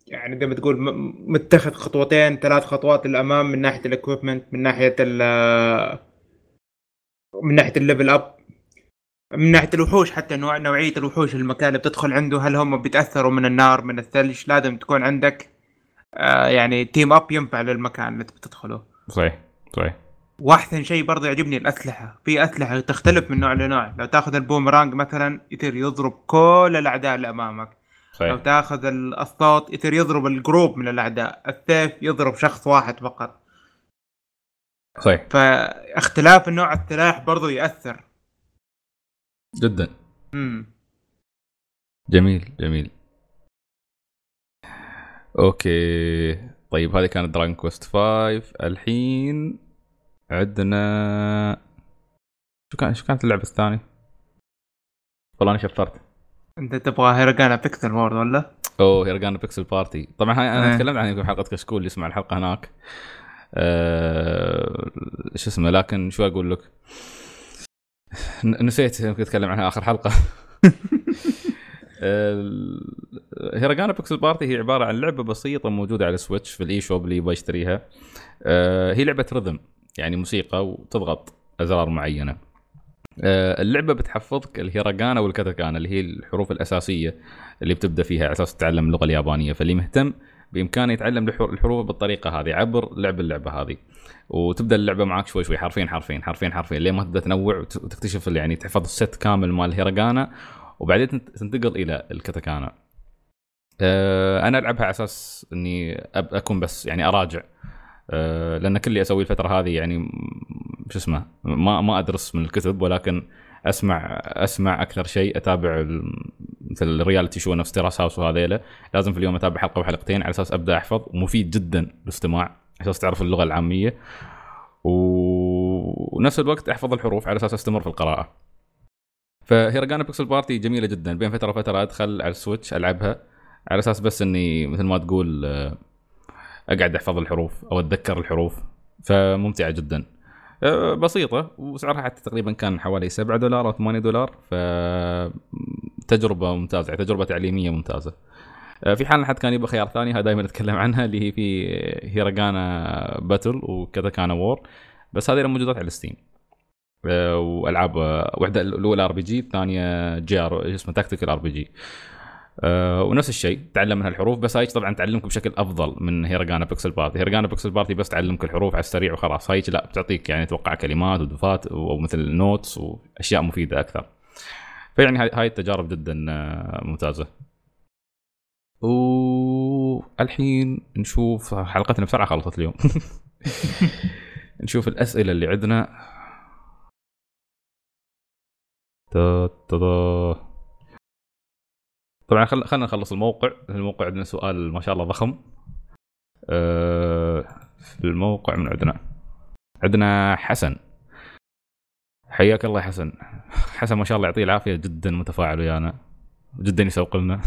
يعني زي ما تقول متخذ خطوتين ثلاث خطوات للأمام من ناحية ال equipment من ناحية ال من ناحية ال level up من ناحية الوحوش حتى نوع نوعية الوحوش المكان اللي بتدخل عنده هل هم بيتأثروا من النار من الثلج؟ لازم تكون عندك آه يعني team up ينفع للمكان اللي بتدخله. صحيح صحيح. واحسن شيء برضه يعجبني الأسلحة. في أسلحة تختلف من نوع لنوع. لو تاخذ البومرانج مثلا يصير يضرب كل الأعداء اللي أمامك. لو صحيح تاخذ السوط يصير يضرب ال group من الأعداء. السيف يضرب شخص واحد فقط. صحيح. فاختلاف النوع السلاح برضو يأثر. جدا. امم جميل جميل. okay. طيب هذه كانت Dragon Quest 5 الحين عندنا شو كان شو كانت اللعبة الثانية؟ والله أنا شفرت أنت تبغى Hiragana Pixel Word ولا؟ أوه Hiragana Pixel Party طبعا أنا إيه. تكلمت عنها في حلقة كشكول اللي يسمع الحلقة هناك. أه شو اسمه لكن شو أقول لك؟ نسيت يمكن أتكلم عنها آخر حلقة. Hiragana Pixel Party هي عبارة عن لعبة بسيطة موجودة على ال Switch في ال eShop اللي يبغى يشتريها. أه هي لعبة rhythm يعني موسيقى وتضغط أزرار معينة. أه اللعبة بتحفظك الهيراغانا والكاتاكانا اللي هي الحروف الأساسية اللي بتبدأ فيها على أساس تتعلم اللغة اليابانية. فاللي مهتم بإمكانه يتعلم الحر- الحروف بالطريقة هذه عبر لعب اللعبة هذه. وتبدأ اللعبة معك شوي شوي حرفين حرفين حرفين حرفين لين ما تبدأ تنوع وت- وتكتشف يعني تحفظ الست كامل مال الهيراغانا وبعدين تنت- تنتقل إلى الكاتاكانا. أه أنا ألعبها على أساس إني أكون بس يعني أراجع لأن كل اللي أسويه الفترة هذه يعني شو اسمه ما ما أدرس من الكتب ولكن أسمع أسمع أكثر شيء أتابع مثل ال reality show نفس Terrace House وهذيلا لازم في اليوم أتابع حلقة وحلقتين على أساس أبدأ أحفظ ومفيد جدا الاستماع على أساس تعرف اللغة العامية. ونفس الوقت أحفظ الحروف على أساس أستمر في القراءة. ف Hiragana Pixel Party جميلة جدا. بين فترة وفترة أدخل على ال Switch ألعبها على أساس بس إني مثل ما تقول آه، أقعد أحفظ الحروف أو أتذكر الحروف فممتعة جدا. آه، بسيطة وسعرها حتى تقريبا كان حوالي 7 دولار أو 8 دولار ف تجربة ممتازة تجربة تعليمية ممتازة. آه، في حال حد كان يبغى خيار ثاني هذا دائما نتكلم عنها اللي هي في Hiragana Battle و Katakana War بس هذه موجودات على ال Steam آه، وألعاب واحدة الأولى ار بي جي الثانية جي آر اسمه تاكتيكال ار بي جي آه، ونفس الشيء تعلم منها الحروف بس هاي طبعا تعلمك بشكل أفضل من Hiragana Pixel Party. Hiragana Pixel Party بس تعلمك الحروف على السريع وخلاص. هاي لا بتعطيك يعني توقع كلمات ودفات أو مثل notes وأشياء مفيدة أكثر. فيعني هاي التجارب جدا آه، ممتازة. والحين نشوف حلقتنا بسرعة خلصت اليوم. نشوف الأسئلة اللي عندنا. طبعا خل... خلينا نخلص الموقع. الموقع عندنا سؤال ما شاء الله ضخم. أه... في الموقع من عندنا. عندنا حسن. حياك الله يا حسن. حسن ما شاء الله يعطيه العافية جدا متفاعل ويانا. جدا يسوق لنا.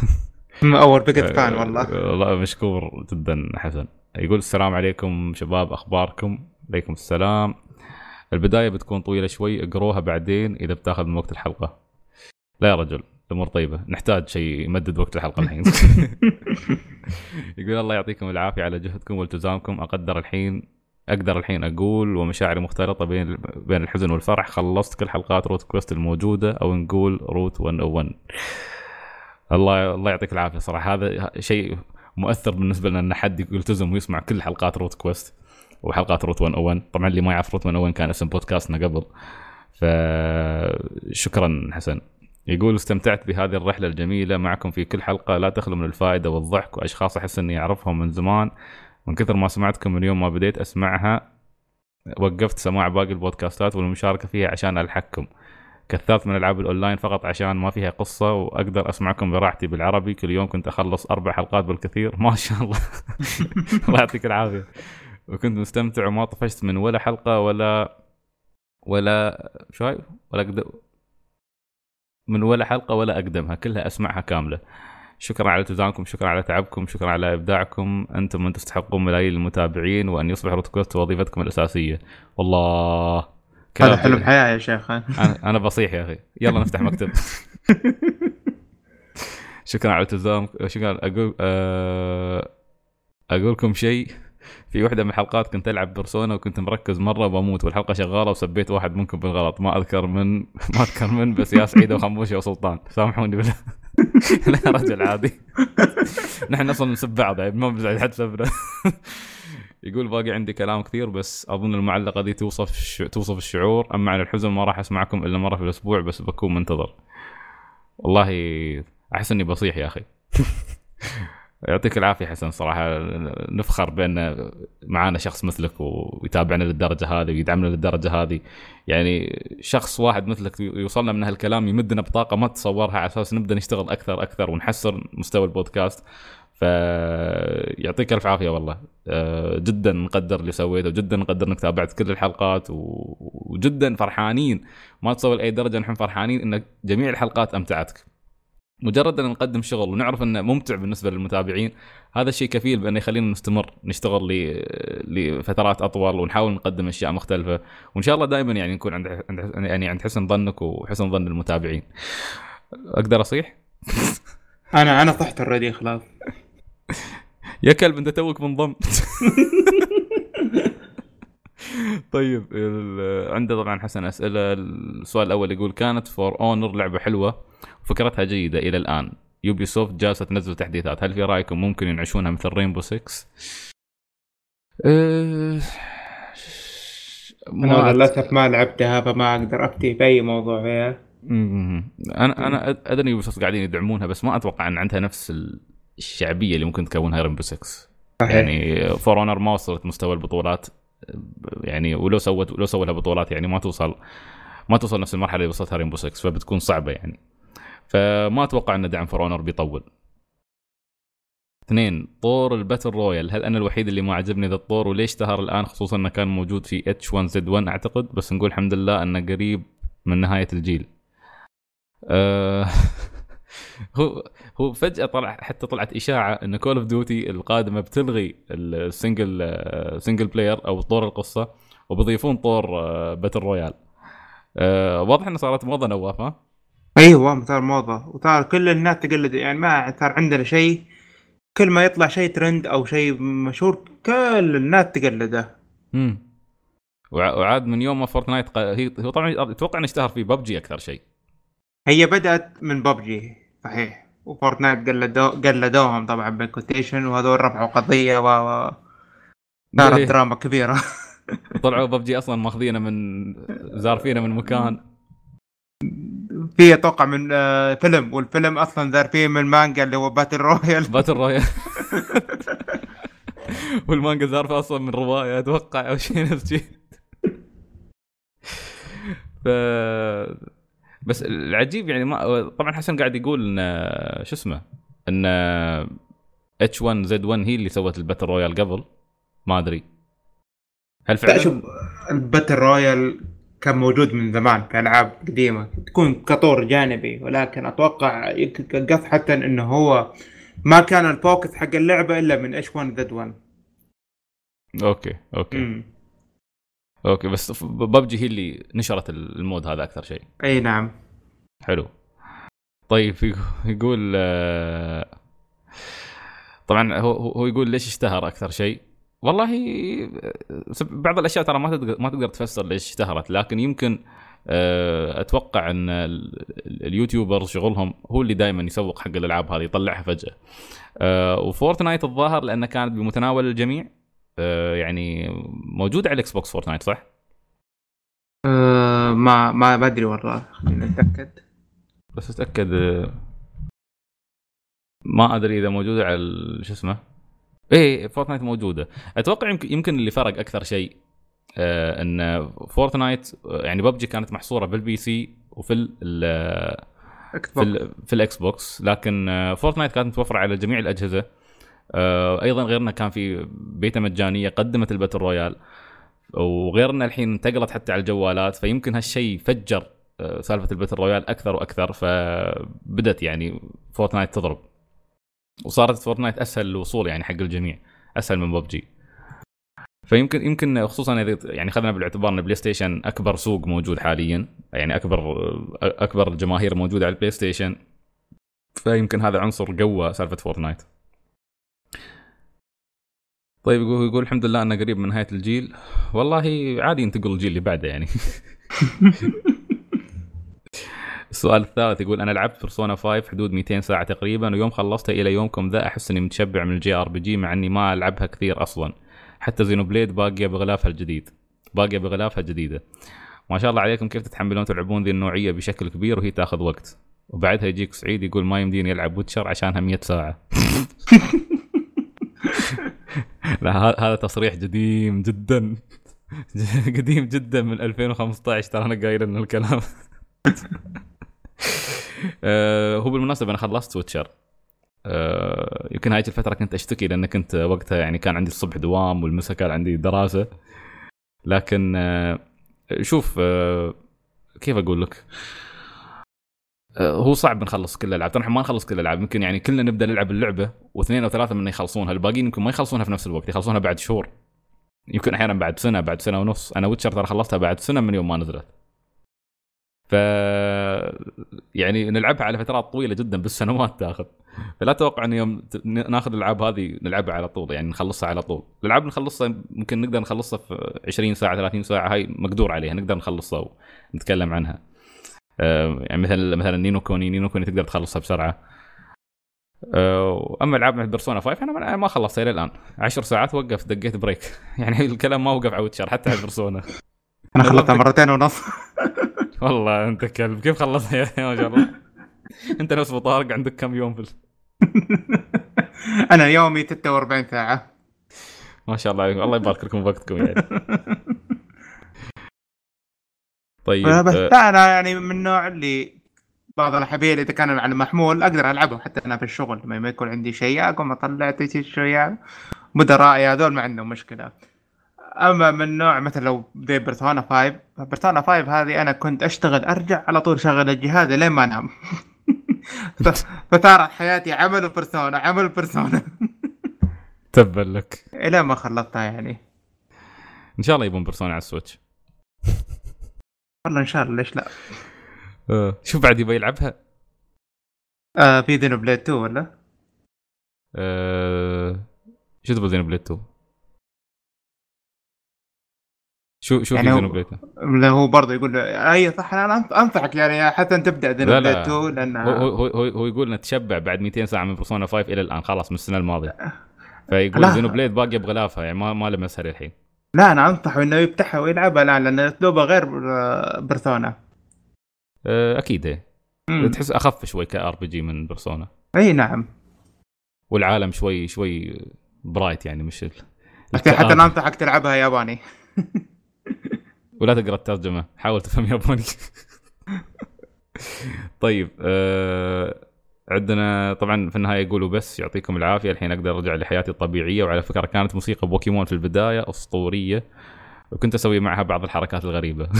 اور بيجت فان والله. والله مشكور جدا حسن. يقول السلام عليكم شباب أخباركم؟ عليكم السلام. البداية بتكون طويلة شوي اقروها بعدين إذا بتاخذ من وقت الحلقة. لا يا رجل. الأمور طيبة. نحتاج شيء يمدد وقت الحلقة الحين. يقول الله يعطيكم العافية على جهدكم والتزامكم. أقدر الحين أقدر الحين أقول ومشاعري مختلطة بين بين الحزن والفرح. خلصت كل حلقات Route Quest الموجودة أو نقول Route 101 الله الله يعطيك العافية صراحة. هذا شيء مؤثر بالنسبة لنا إن حد يلتزم ويسمع كل حلقات Route Quest وحلقات Route 101 طبعا اللي ما يعرف Route 101 كان اسم بودكاستنا قبل. فشكرا حسن. يقول استمتعت بهذه الرحلة الجميلة معكم في كل حلقة. لا تخلو من الفائدة والضحك وأشخاص أحس أني أعرفهم من زمان. من كثر ما سمعتكم من يوم ما بديت أسمعها وقفت سماع باقي البودكاستات والمشاركة فيها عشان ألحقكم. كثرت من ألعاب الأونلاين فقط عشان ما فيها قصة وأقدر أسمعكم براحتي بالعربي. كل يوم كنت أخلص أربع حلقات بالكثير. ما شاء الله. الله يعطيك العافية. وكنت مستمتع وما طفشت من ولا حلقة ولا ولا هاي؟ ولا من ولا حلقة ولا أقدمها كلها أسمعها كاملة. شكرا على التزامكم شكرا على تعبكم شكرا على إبداعكم. أنتم من تستحقون ملايين المتابعين وأن يصبح روتكوست وظيفتكم الأساسية. والله هذا حلم حياة يا شيخ. أنا أنا بصيح يا أخي. يلا نفتح مكتب. شكرا على التزامك شكرا. أقول أه... أقول لكم شيء. في واحدة من الحلقات كنت ألعب بيرسونا وكنت مركز مرة وبموت والحلقة شغالة وسبيت واحد منكم بالغلط. ما أذكر من ما أذكر من بس يا سعيده وخموشه وسلطان سامحوني بالله لا رجل عادي. نحن أصلا نسب بعض يعني ما بنزعل حد سبنا يقول باقي عندي كلام كثير بس أظن المعلقة دي توصف. توصف الشعور. أما عن الحزن ما راح أسمعكم إلا مرة في الأسبوع بس بكون منتظر. والله أحس إني بصيح يا أخي. يعطيك العافية حسن صراحة. نفخر بأن معانا شخص مثلك ويتابعنا للدرجة هذه ويدعمنا للدرجة هذه. يعني شخص واحد مثلك يوصلنا من هالكلام يمدنا بطاقة ما تتصورها على أساس نبدأ نشتغل أكثر أكثر ونحسن مستوى البودكاست. فيعطيك ألف عافية والله. آه، جدا نقدر اللي سويته وجدا نقدر إنك تابعت كل الحلقات وجدا فرحانين. ما تصور اي درجة نحن فرحانين إن جميع الحلقات أمتعتك. مجرد أن نقدم شغل ونعرف إنه ممتع بالنسبة للمتابعين هذا الشيء كفيل بأنه يخلينا نستمر نشتغل لفترات أطول ونحاول نقدم أشياء مختلفة. وإن شاء الله دائما يعني نكون عند يعني عند حسن ظنك وحسن ظن المتابعين. أقدر أصيح؟ أنا أنا صحت اوريدي خلاص. يا كلب أنت توك منضم. طيب عنده طبعا حسن أسئلة. السؤال الأول يقول كانت For Honor لعبة حلوة وفكرتها جيدة إلى الآن. Ubisoft جالسة تنزل تحديثات. هل في رأيكم ممكن ينعشونها مثل Rainbow 6 أه... أنا للأسف ما لعبتها فما أقدر افتي في اي موضوع فيها. أنا أنا أدري Ubisoft قاعدين يدعمونها بس ما أتوقع إن عندها نفس الشعبية اللي ممكن تكونها Rainbow 6 صحيح. يعني For Honor ما وصلت مستوى البطولات. يعني ولو سوت لو سووا لها بطولات يعني ما توصل ما توصل نفس المرحلة اللي وصلتها Rainbow 6 فبتكون صعبة يعني. فما أتوقع إن دعم For Honor بيطول. اثنين طور ال battle royale. هل أنا الوحيد اللي ما عجبني ذا الطور؟ وليش اشتهر الآن؟ خصوصا إنه كان موجود في H1Z1 أعتقد. بس نقول الحمد لله إنه قريب من نهاية الجيل. أه هو هو فجأة طلع حتى طلعت إشاعة إن Call of Duty القادمة بتلغي ال single single player أو طور القصة وبيضيفون طور battle royale أه واضح إنه صارت موضة نواف ها؟ أيوه صار موضة. وصار كل الناس تقلد يعني ما صار عندنا شيء. كل ما يطلع شيء ترند أو شيء مشهور كل الناس تقلده. امم وعاد من يوم ما Fortnite هي هو طبعا أتوقع إنه اشتهر في ببجي أكثر شيء. هي بدأت من ببجي. صحيح. و Fortnite قلدو قلدوهم طبعا بال quotation وهذول رفعوا قضية و صارت دراما كبيرة. طلعوا ببجي أصلا ماخذينه من زارفينه من مكان. في أتوقع من آه، فيلم والفيلم أصلا زارفين من المانجا اللي هو Battle Royale Battle Royale والمانجا زارفه أصلا من رواية أتوقع أو شيء نفس شيء ف بس العجيب يعني ما طبعا حسن قاعد يقول إن شو اسمه إن H1Z1 هي اللي سوت ال battle royale قبل؟ ما أدري. هل فعلا؟ شوف ال battle royale كان موجود من زمان في ألعاب قديمة. تكون كطور جانبي ولكن أتوقع القص حتى إنه هو ما كان ال focus حق اللعبة إلا من H1Z1 okay okay. مم. okay بس ببجي هي اللي نشرت ال mode هذا أكثر شيء. أي نعم. حلو. طيب يقول آه، طبعا هو هو يقول ليش اشتهر أكثر شيء؟ والله آه، بعض الأشياء ترى ما تقدر ما تقدر تفسر ليش اشتهرت لكن يمكن آه، أتوقع أن ال YouTubers شغلهم هو اللي دائما يسوق حق الألعاب هذه يطلعها فجأة. و Fortnite الظاهر لانها كانت بمتناول الجميع. يعني موجود على ال Xbox Fortnite صح؟ أه ما ما بدري والله خلينا نتاكد بس أتأكد آه، ما أدري إذا موجودة على شو اسمه؟ إيه Fortnite موجودة. أتوقع يمكن يمكن اللي فرق أكثر شيء آه إن Fortnite يعني ببجي كانت محصورة بال PC وفي ال في, ال في ال Xbox لكن Fortnite كانت متوفرة على جميع الأجهزة. آه، أيضا غير إنه كان في بيتا مجانية قدمت ال battle royale وغير انها الحين انتقلت حتى على الجوالات فيمكن هالشيء فجر آه، سالفة ال battle royale أكثر وأكثر فبدت يعني Fortnite تضرب. وصارت Fortnite أسهل الوصول يعني حق الجميع أسهل من ببجي. فيمكن يمكن خصوصا إذا يعني خذنا بالاعتبار إن PlayStation أكبر سوق موجود حاليا يعني أكبر أكبر الجماهير موجودة على البلاي ستيشن فيمكن هذا عنصر قوى سالفة فورتنايت. طيب يقول يقول الحمد لله أنه قريب من نهاية الجيل. والله عادي ينتقل الجيل اللي بعده يعني. السؤال الثالث يقول أنا لعبت بيرسونا 5 حدود 200 ساعة تقريبا ويوم خلصتها إلى يومكم ذا أحس إني متشبع من ال JRPG مع إني ما ألعبها كثير أصلا. حتى زينو بليد باقية بغلافها الجديد. باقية بغلافها الجديدة. ما شاء الله عليكم كيف تتحملون تلعبون ذي النوعية بشكل كبير وهي تاخذ وقت. وبعدها يجيك سعيد يقول ما يمديني ألعب ويتشر عشانها 100 ساعة. هذا تصريح قديم جدا. قديم جدا من 2015 ترى أنا قايل انه الكلام. آه، هو بالمناسبة أنا خلصت ويتشر آه، يمكن هاي الفترة كنت أشتكي لأن كنت وقتها يعني كان عندي الصبح دوام والمساء كان عندي دراسة. لكن آه، شوف كيف أقول لك؟ هو صعب نخلص كل الألعاب. ترى إحنا ما نخلص كل الألعاب. يمكن يعني كلنا نبدأ نلعب اللعبة واثنين أو ثلاثة منا يخلصونها. الباقيين يمكن ما يخلصونها في نفس الوقت يخلصونها بعد شهور. يمكن أحيانا بعد سنة بعد سنة ونص. أنا ويتشر ترى خلصتها بعد سنة من يوم ما نزلت. ف يعني نلعبها على فترات طويلة جدا بالسنوات تاخذ. فلا تتوقع إن يوم ناخذ الألعاب هذه نلعبها على طول يعني نخلصها على طول. الألعاب نخلصها ممكن نقدر نخلصها في 20 ساعة 30 ساعة هاي مقدور عليها نقدر نخلصها ونتكلم عنها. آه، يعني مثل مثلا نينو كوني نينو كوني تقدر تخلصها بسرعة. آه، أما العاب مثل بيرسونا 5 أنا ما- خلصتها إلى الآن. 10 ساعات وقفت دقيت break. يعني الكلام ما وقف على ويتشر حتى على بيرسونا. أنا خلصتها مرتين ونص. والله أنت كلب. كيف خلصها يا ما شاء الله. أنت نفس طارق عندك كم يوم في أنا يومي 46 ساعة. ما شاء الله الله يبارك لكم وقتكم يعني. طيب بس آه، أنا يعني من النوع اللي بعض الحبيل إذا كان على محمول أقدر ألعبهم حتى أنا في الشغل لما ما يكون عندي شيء أقوم اطلع تيجي شوية مدرائي هذول ما عندهم مشكلة. أما من نوع مثلا لو زي بيرسونا 5 بيرسونا 5 هذه أنا كنت أشتغل أرجع على طول شغل الجهاز لين ما أنام. ف- فصارت حياتي عمل بيرسونا عمل بيرسونا تبا لك. إلى ما خلصتها يعني. إن شاء الله يبون بيرسونا على السويتش. والله إن شاء الله ليش لا؟ آه، شوف بعد يبغى يلعبها؟ آه في زينو بليد 2 ولا؟ آه، شو تبغى زينو بليد 2 شو شو يعني في زينو بليد 2 اللي هو برضه يقول اي صح أنا انصحك يعني حتى تبدأ زينو لا، بليد لا. 2 لأن هو هو هو, هو يقول إنه تشبع بعد 200 ساعة من بيرسونا 5 إلى الآن خلاص من السنة الماضية. فيقول لا. زينو بليد باقي بغلافها يعني ما ما لمسها للحين لا أنا أنصحه إنه يفتحها ويلعبها الان لأن أسلوبه غير آه، بيرسونا آه، أكيد. مم. تحس أخف شوي ك RPG من بيرسونا إي نعم والعالم شوي شوي bright يعني مش ال... حتى. أنا أنصحك تلعبها ياباني ولا تقرأ الترجمة حاول تفهم ياباني طيب آه عندنا طبعا في النهاية يقولوا بس يعطيكم العافية الحين أقدر أرجع لحياتي الطبيعية وعلى فكرة كانت موسيقى بوكيمون في البداية أسطورية وكنت أسوي معها بعض الحركات الغريبة.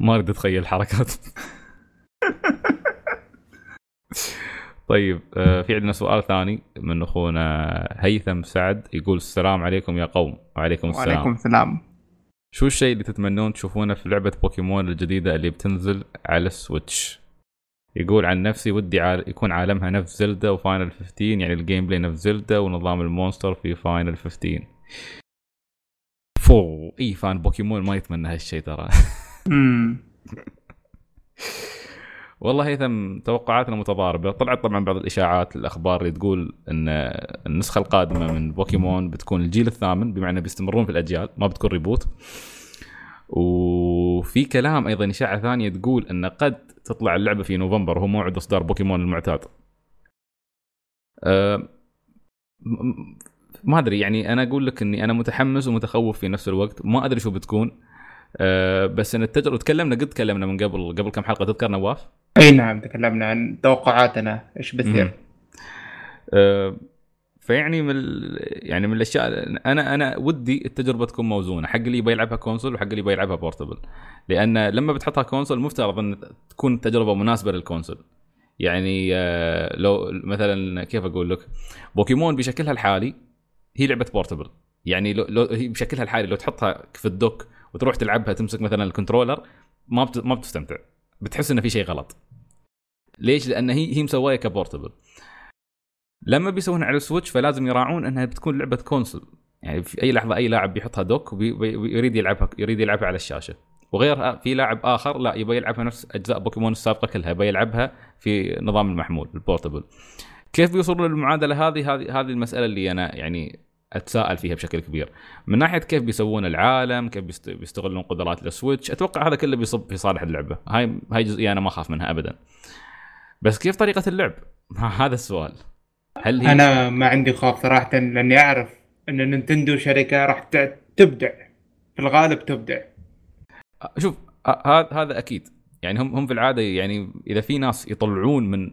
ما أريد أتخيل الحركات طيب آه في عندنا سؤال ثاني من أخونا هيثم سعد يقول السلام عليكم يا قوم. وعليكم السلام. وعليكم السلام. شو الشيء اللي تتمنون تشوفونه في لعبة بوكيمون الجديدة اللي بتنزل على السويتش؟ يقول عن نفسي ودي عال... يكون عالمها نفس زلدا وفاينل 15 يعني ال gameplay نفس زلدا ونظام ال monster في فاينل 15 فأي fan بوكيمون ما يتمنى هالشيء ترى. والله هيثم توقعاتنا متضاربة. طلعت طبعا بعض الإشاعات الأخبار اللي تقول إن النسخة القادمة من بوكيمون بتكون الجيل الثامن بمعنى بيستمرون في الأجيال ما بتكون reboot وفي كلام أيضا إشاعة ثانية تقول أن قد تطلع اللعبة في نوفمبر وهو موعد إصدار بوكيمون المعتاد. أه ما أدري يعني أنا أقول لك إني أنا متحمس ومتخوف في نفس الوقت ما أدري شو بتكون. أه بس إن التجربة تكلمنا قد تكلمنا من قبل قبل كم حلقة تذكر نواف؟ أي نعم تكلمنا عن توقعاتنا إيش. بتصير؟ فيعني من يعني من الأشياء أنا أنا ودي التجربة تكون موزونة حق اللي يبي يلعبها console وحق اللي يبي يلعبها portable. لأن لما بتحطها console مفترض إن تكون التجربه مناسبة لل console. يعني آه، لو مثلا كيف أقول لك؟ بوكيمون بشكلها الحالي هي لعبة portable. يعني لو, لو هي بشكلها الحالي لو تحطها في ال dock وتروح تلعبها تمسك مثلا ال controller ما. ما بتستمتع. بتحس انه في شيء غلط. ليش؟ لأن هي هي مسوايه ك portable. لما بيسوونها على السويتش فلازم يراعون انها بتكون لعبة console يعني في أي لحظة أي لاعب بيحطها dock ويريد يلعبها يريد يلعبها على الشاشة. وغيرها في لاعب آخر لا يبغى يلعبها نفس أجزاء بوكيمون السابقة كلها يبغى يلعبها في نظام المحمول ال portable. كيف بيوصلوا للمعادلة هذه؟ هذه هذه المسألة اللي أنا يعني أتساءل فيها بشكل كبير. من ناحية كيف بيسوون العالم كيف بيست- بيستغلون قدرات السويتش أتوقع هذا كله بيصب في صالح اللعبة. هاي هاي جزئية أنا ما أخاف منها ابدا. بس كيف طريقة اللعب؟ هذا السؤال. هل هي أنا ما عندي خوف صراحة لأني أعرف أن نينتندو شركة راح تبدع. في الغالب تبدع. شوف هذا هذا أكيد. يعني هم هم في العادة يعني إذا في ناس يطلعون من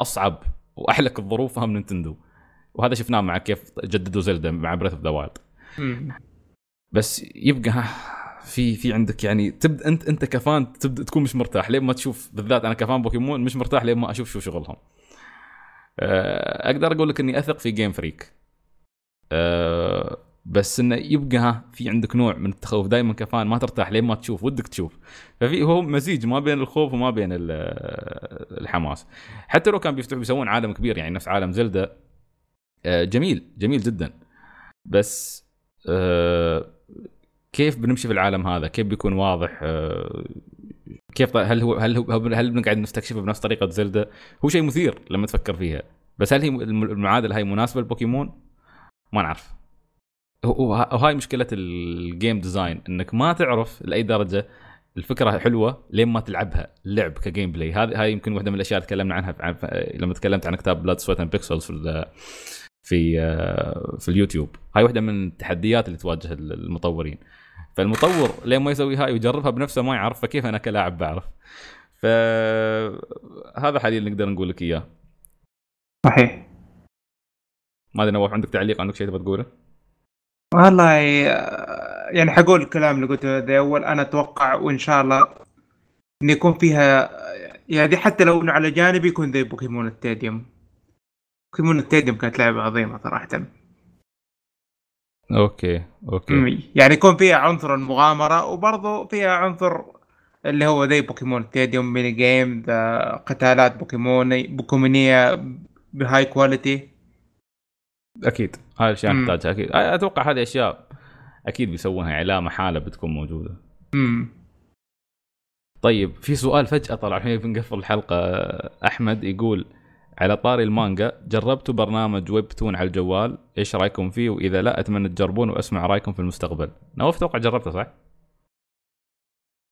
أصعب وأحلك الظروف فهم نينتندو. وهذا شفناه مع كيف جددوا زلدا مع بريث اوف ذا وايلد. بس يبقى في في عندك يعني تبدا انت أنت ك fan تبدا تكون مش مرتاح. لين ما تشوف بالذات أنا ك fan بوكيمون مش مرتاح لين ما أشوف شو شغلهم. آه، أقدر أقول لك إني أثق في جيم فريك. آه، بس إنه يبقى ها في عندك نوع من التخوف دائما كفان ما ترتاح لين ما تشوف ودك تشوف. ففي هو مزيج ما بين الخوف وما بين ال- الحماس. حتى لو كان بيفتحوا بيسوون عالم كبير يعني نفس عالم زلدا آه، جميل جميل جدا. بس آه، كيف بنمشي في العالم هذا؟ كيف بيكون واضح؟ كيف هل هو هل هو هل بنقعد نستكشفه بنفس طريقة زلدا؟ هو شيء مثير لما تفكر فيها، بس هل هي الم- المعادلة هاي مناسبة للبوكيمون؟ ما نعرف. وهاي مشكلة ال game design إنك ما تعرف لأي درجة الفكرة حلوة لين ما تلعبها لعب ك gameplay هذه هاي يمكن واحدة من الأشياء اللي تكلمنا عنها لما تكلمت عن كتاب Blood, Sweat, and Pixels في في آه، في اليوتيوب هاي واحدة من التحديات اللي تواجه المطورين فالمطور لين ما يسوي هاي ويجربها بنفسه ما يعرف فكيف أنا كلاعب بعرف؟ فهذا حاليا نقدر نقول لك إياه. صحيح. ما أدري نواف عندك تعليق؟ عندك شيء تبغى تقوله؟ والله يعني حقول الكلام اللي قلته ذا أول أنا أتوقع وإن شاء الله إن يكون فيها يعني حتى لو إنه على جانب يكون زي بوكيمون ستاديوم. بوكيمون ستاديوم كانت لعبة عظيمة صراحة. okay okay. يعني يكون فيها عنصر المغامرة وبرضه فيها عنصر اللي هو زي بوكيمون. Stadium mini game ذا قتالات بوكيموني بوكيمونية ب high quality أكيد. هاي الأشياء. نحتاجها أكيد. أتوقع هذه أشياء أكيد بيسوونها لا محالة بتكون موجودة. امم طيب في سؤال فجأة طلع الحين بنقفل الحلقة. أحمد يقول على طاري المانجا جربتوا برنامج Webtoon على الجوال إيش رأيكم فيه؟ وإذا لا أتمنى تجربون وأسمع رأيكم في المستقبل. نواف أتوقع جربته صح؟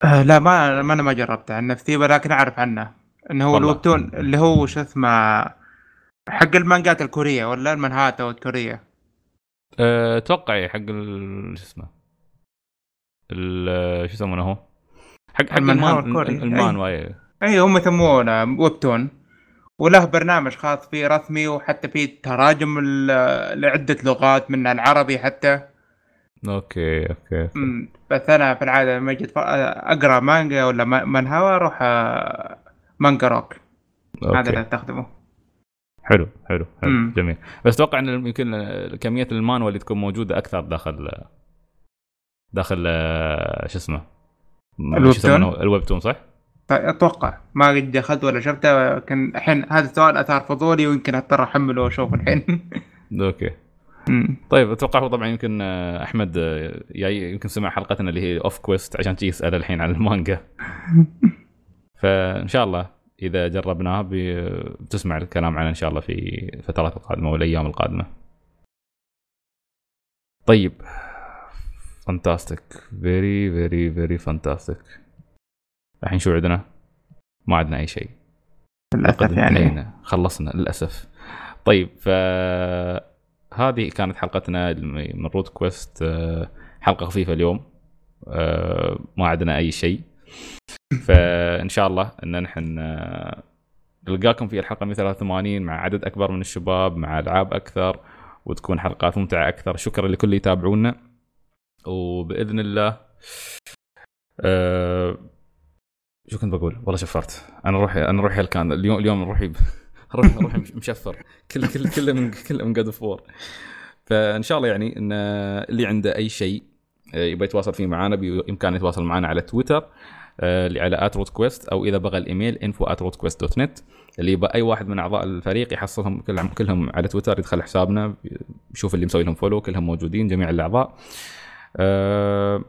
آه لا ما ما أنا ما جربته عن نفسي ولكن أعرف عنه. إنه هو والله. ال Webtoon اللي هو شو اسمه حق المانجات الكورية ولا المانهوا الكوريه أه، أتوقع حق ال- شو اسمه ال- شو يسمونه هو؟ حق حق المان الكوري. المانهوا أي. هم يسمونه Webtoon وله برنامج خاص فيه رسمي وحتى فيه تراجم ل- لعدة لغات منها العربي حتى. okay okay مم. بس أنا في العادة لما أجي أقرأ مانجا ولا مانهوا أروح آه، Manga Rock. هذا اللي أستخدمه. حلو حلو حلو. مم. جميل. بس أتوقع إن يمكن كمية المانهوا اللي تكون موجودة أكثر داخل داخل آه، شو اسمه؟ ال Web؟ ال Webtoon صح؟ أتوقع ما قد دخلت ولا شفته لكن الحين هذا السؤال أثار فضولي ويمكن أضطر أحمله وأشوف الحين. okay. طيب أتوقع هو طبعا يمكن آه، أحمد آه، يمكن سمع حلقتنا اللي هي Off Quest عشان تجي يسأل الحين عن المانجا. فإن شاء الله إذا جربناه بتسمع الكلام عنه إن شاء الله في الفترات القادمة والايام القادمة. طيب. fantastic very very very fantastic الحين شو عندنا؟ ما عندنا أي شيء. للأسف يعني. انتهينا خلصنا للأسف. طيب ف هذه كانت حلقتنا من روت كويست. آه، حلقة خفيفة اليوم. آه، ما عندنا أي شيء. فإن شاء الله إن نحن آه، نلقاكم في الحلقة 183 مع عدد أكبر من الشباب مع ألعاب أكثر وتكون حلقات ممتعة أكثر. شكرا لكل اللي يتابعونا. وبإذن الله أه شو كنت بقول؟ والله شفرت. أنا روحي أنا روحي الكان اليوم اليوم روحي. روحي روحي مش- مشفر. كل كل كله من كله من جاد فور فإن شاء الله يعني إن اللي عنده أي شيء آه، يبغى يتواصل فيه معنا بإمكانه يتواصل معنا على تويتر آه، اللي على اتروت كويست أو إذا بغى الإيميل info دوت نت اللي يبغى أي واحد من أعضاء الفريق يحصلهم كلهم كلهم على تويتر يدخل حسابنا يشوف اللي مسوي لهم فولو كلهم موجودين جميع الأعضاء. أه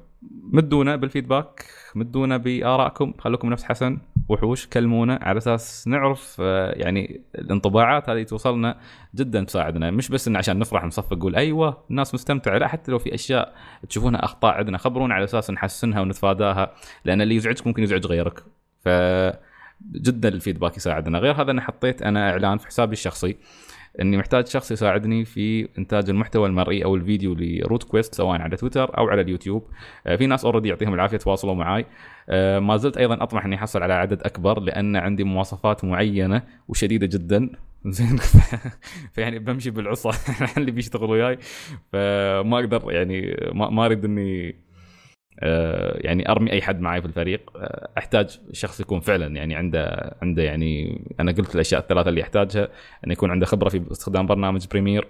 مدونا بال feedback مدونا بآرائكم. خلوكم نفس حسن وحوش كلمونا. على أساس نعرف آه، يعني الانطباعات هذه توصلنا جدا تساعدنا. مش بس إن عشان نفرح نصفق نقول أيوه الناس مستمتعة. لا حتى لو في أشياء تشوفونها أخطاء عندنا خبرونا على أساس نحسنها ونتفاداها لأن اللي يزعجك ممكن يزعج غيرك. ف جدا ال feedback يساعدنا. غير هذا أنا حطيت أنا إعلان في حسابي الشخصي. إني محتاج شخص يساعدني في إنتاج المحتوى المرئي أو الفيديو لروت كويست سواء على تويتر أو على اليوتيوب. آه، في ناس already يعطيهم العافية تواصلوا معي آه، ما زلت أيضا أطمح إني احصل على عدد أكبر لأن عندي مواصفات معينة وشديدة جدا. زين فيعني بمشي بالعصا اللي بيشتغل وياي. فما أقدر يعني ما أريد إني يعني أرمي أي حد معي في الفريق آه، أحتاج شخص يكون فعلا يعني عنده عنده يعني أنا قلت الأشياء الثلاثة اللي يحتاجها انه يكون عنده خبرة في استخدام برنامج Premiere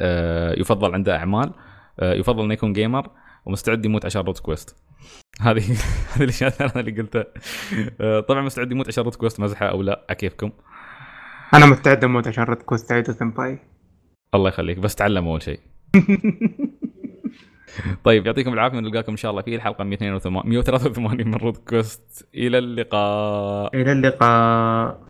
آه، يفضل عنده أعمال يفضل انه يكون gamer ومستعد يموت عشان روت كويست هذه هذه الأشياء الثلاثة اللي قلتها. طبعا مستعد يموت عشان روت كويست مزحة أو لا كيفكم أنا مستعد أموت عشان روت كويست عيدو سمباي الله يخليك بس تعلم أول شيء. طيب يعطيكم العافية نلقاكم إن شاء الله في الحلقة 182 183 من روت كويست. إلى اللقاء. إلى اللقاء.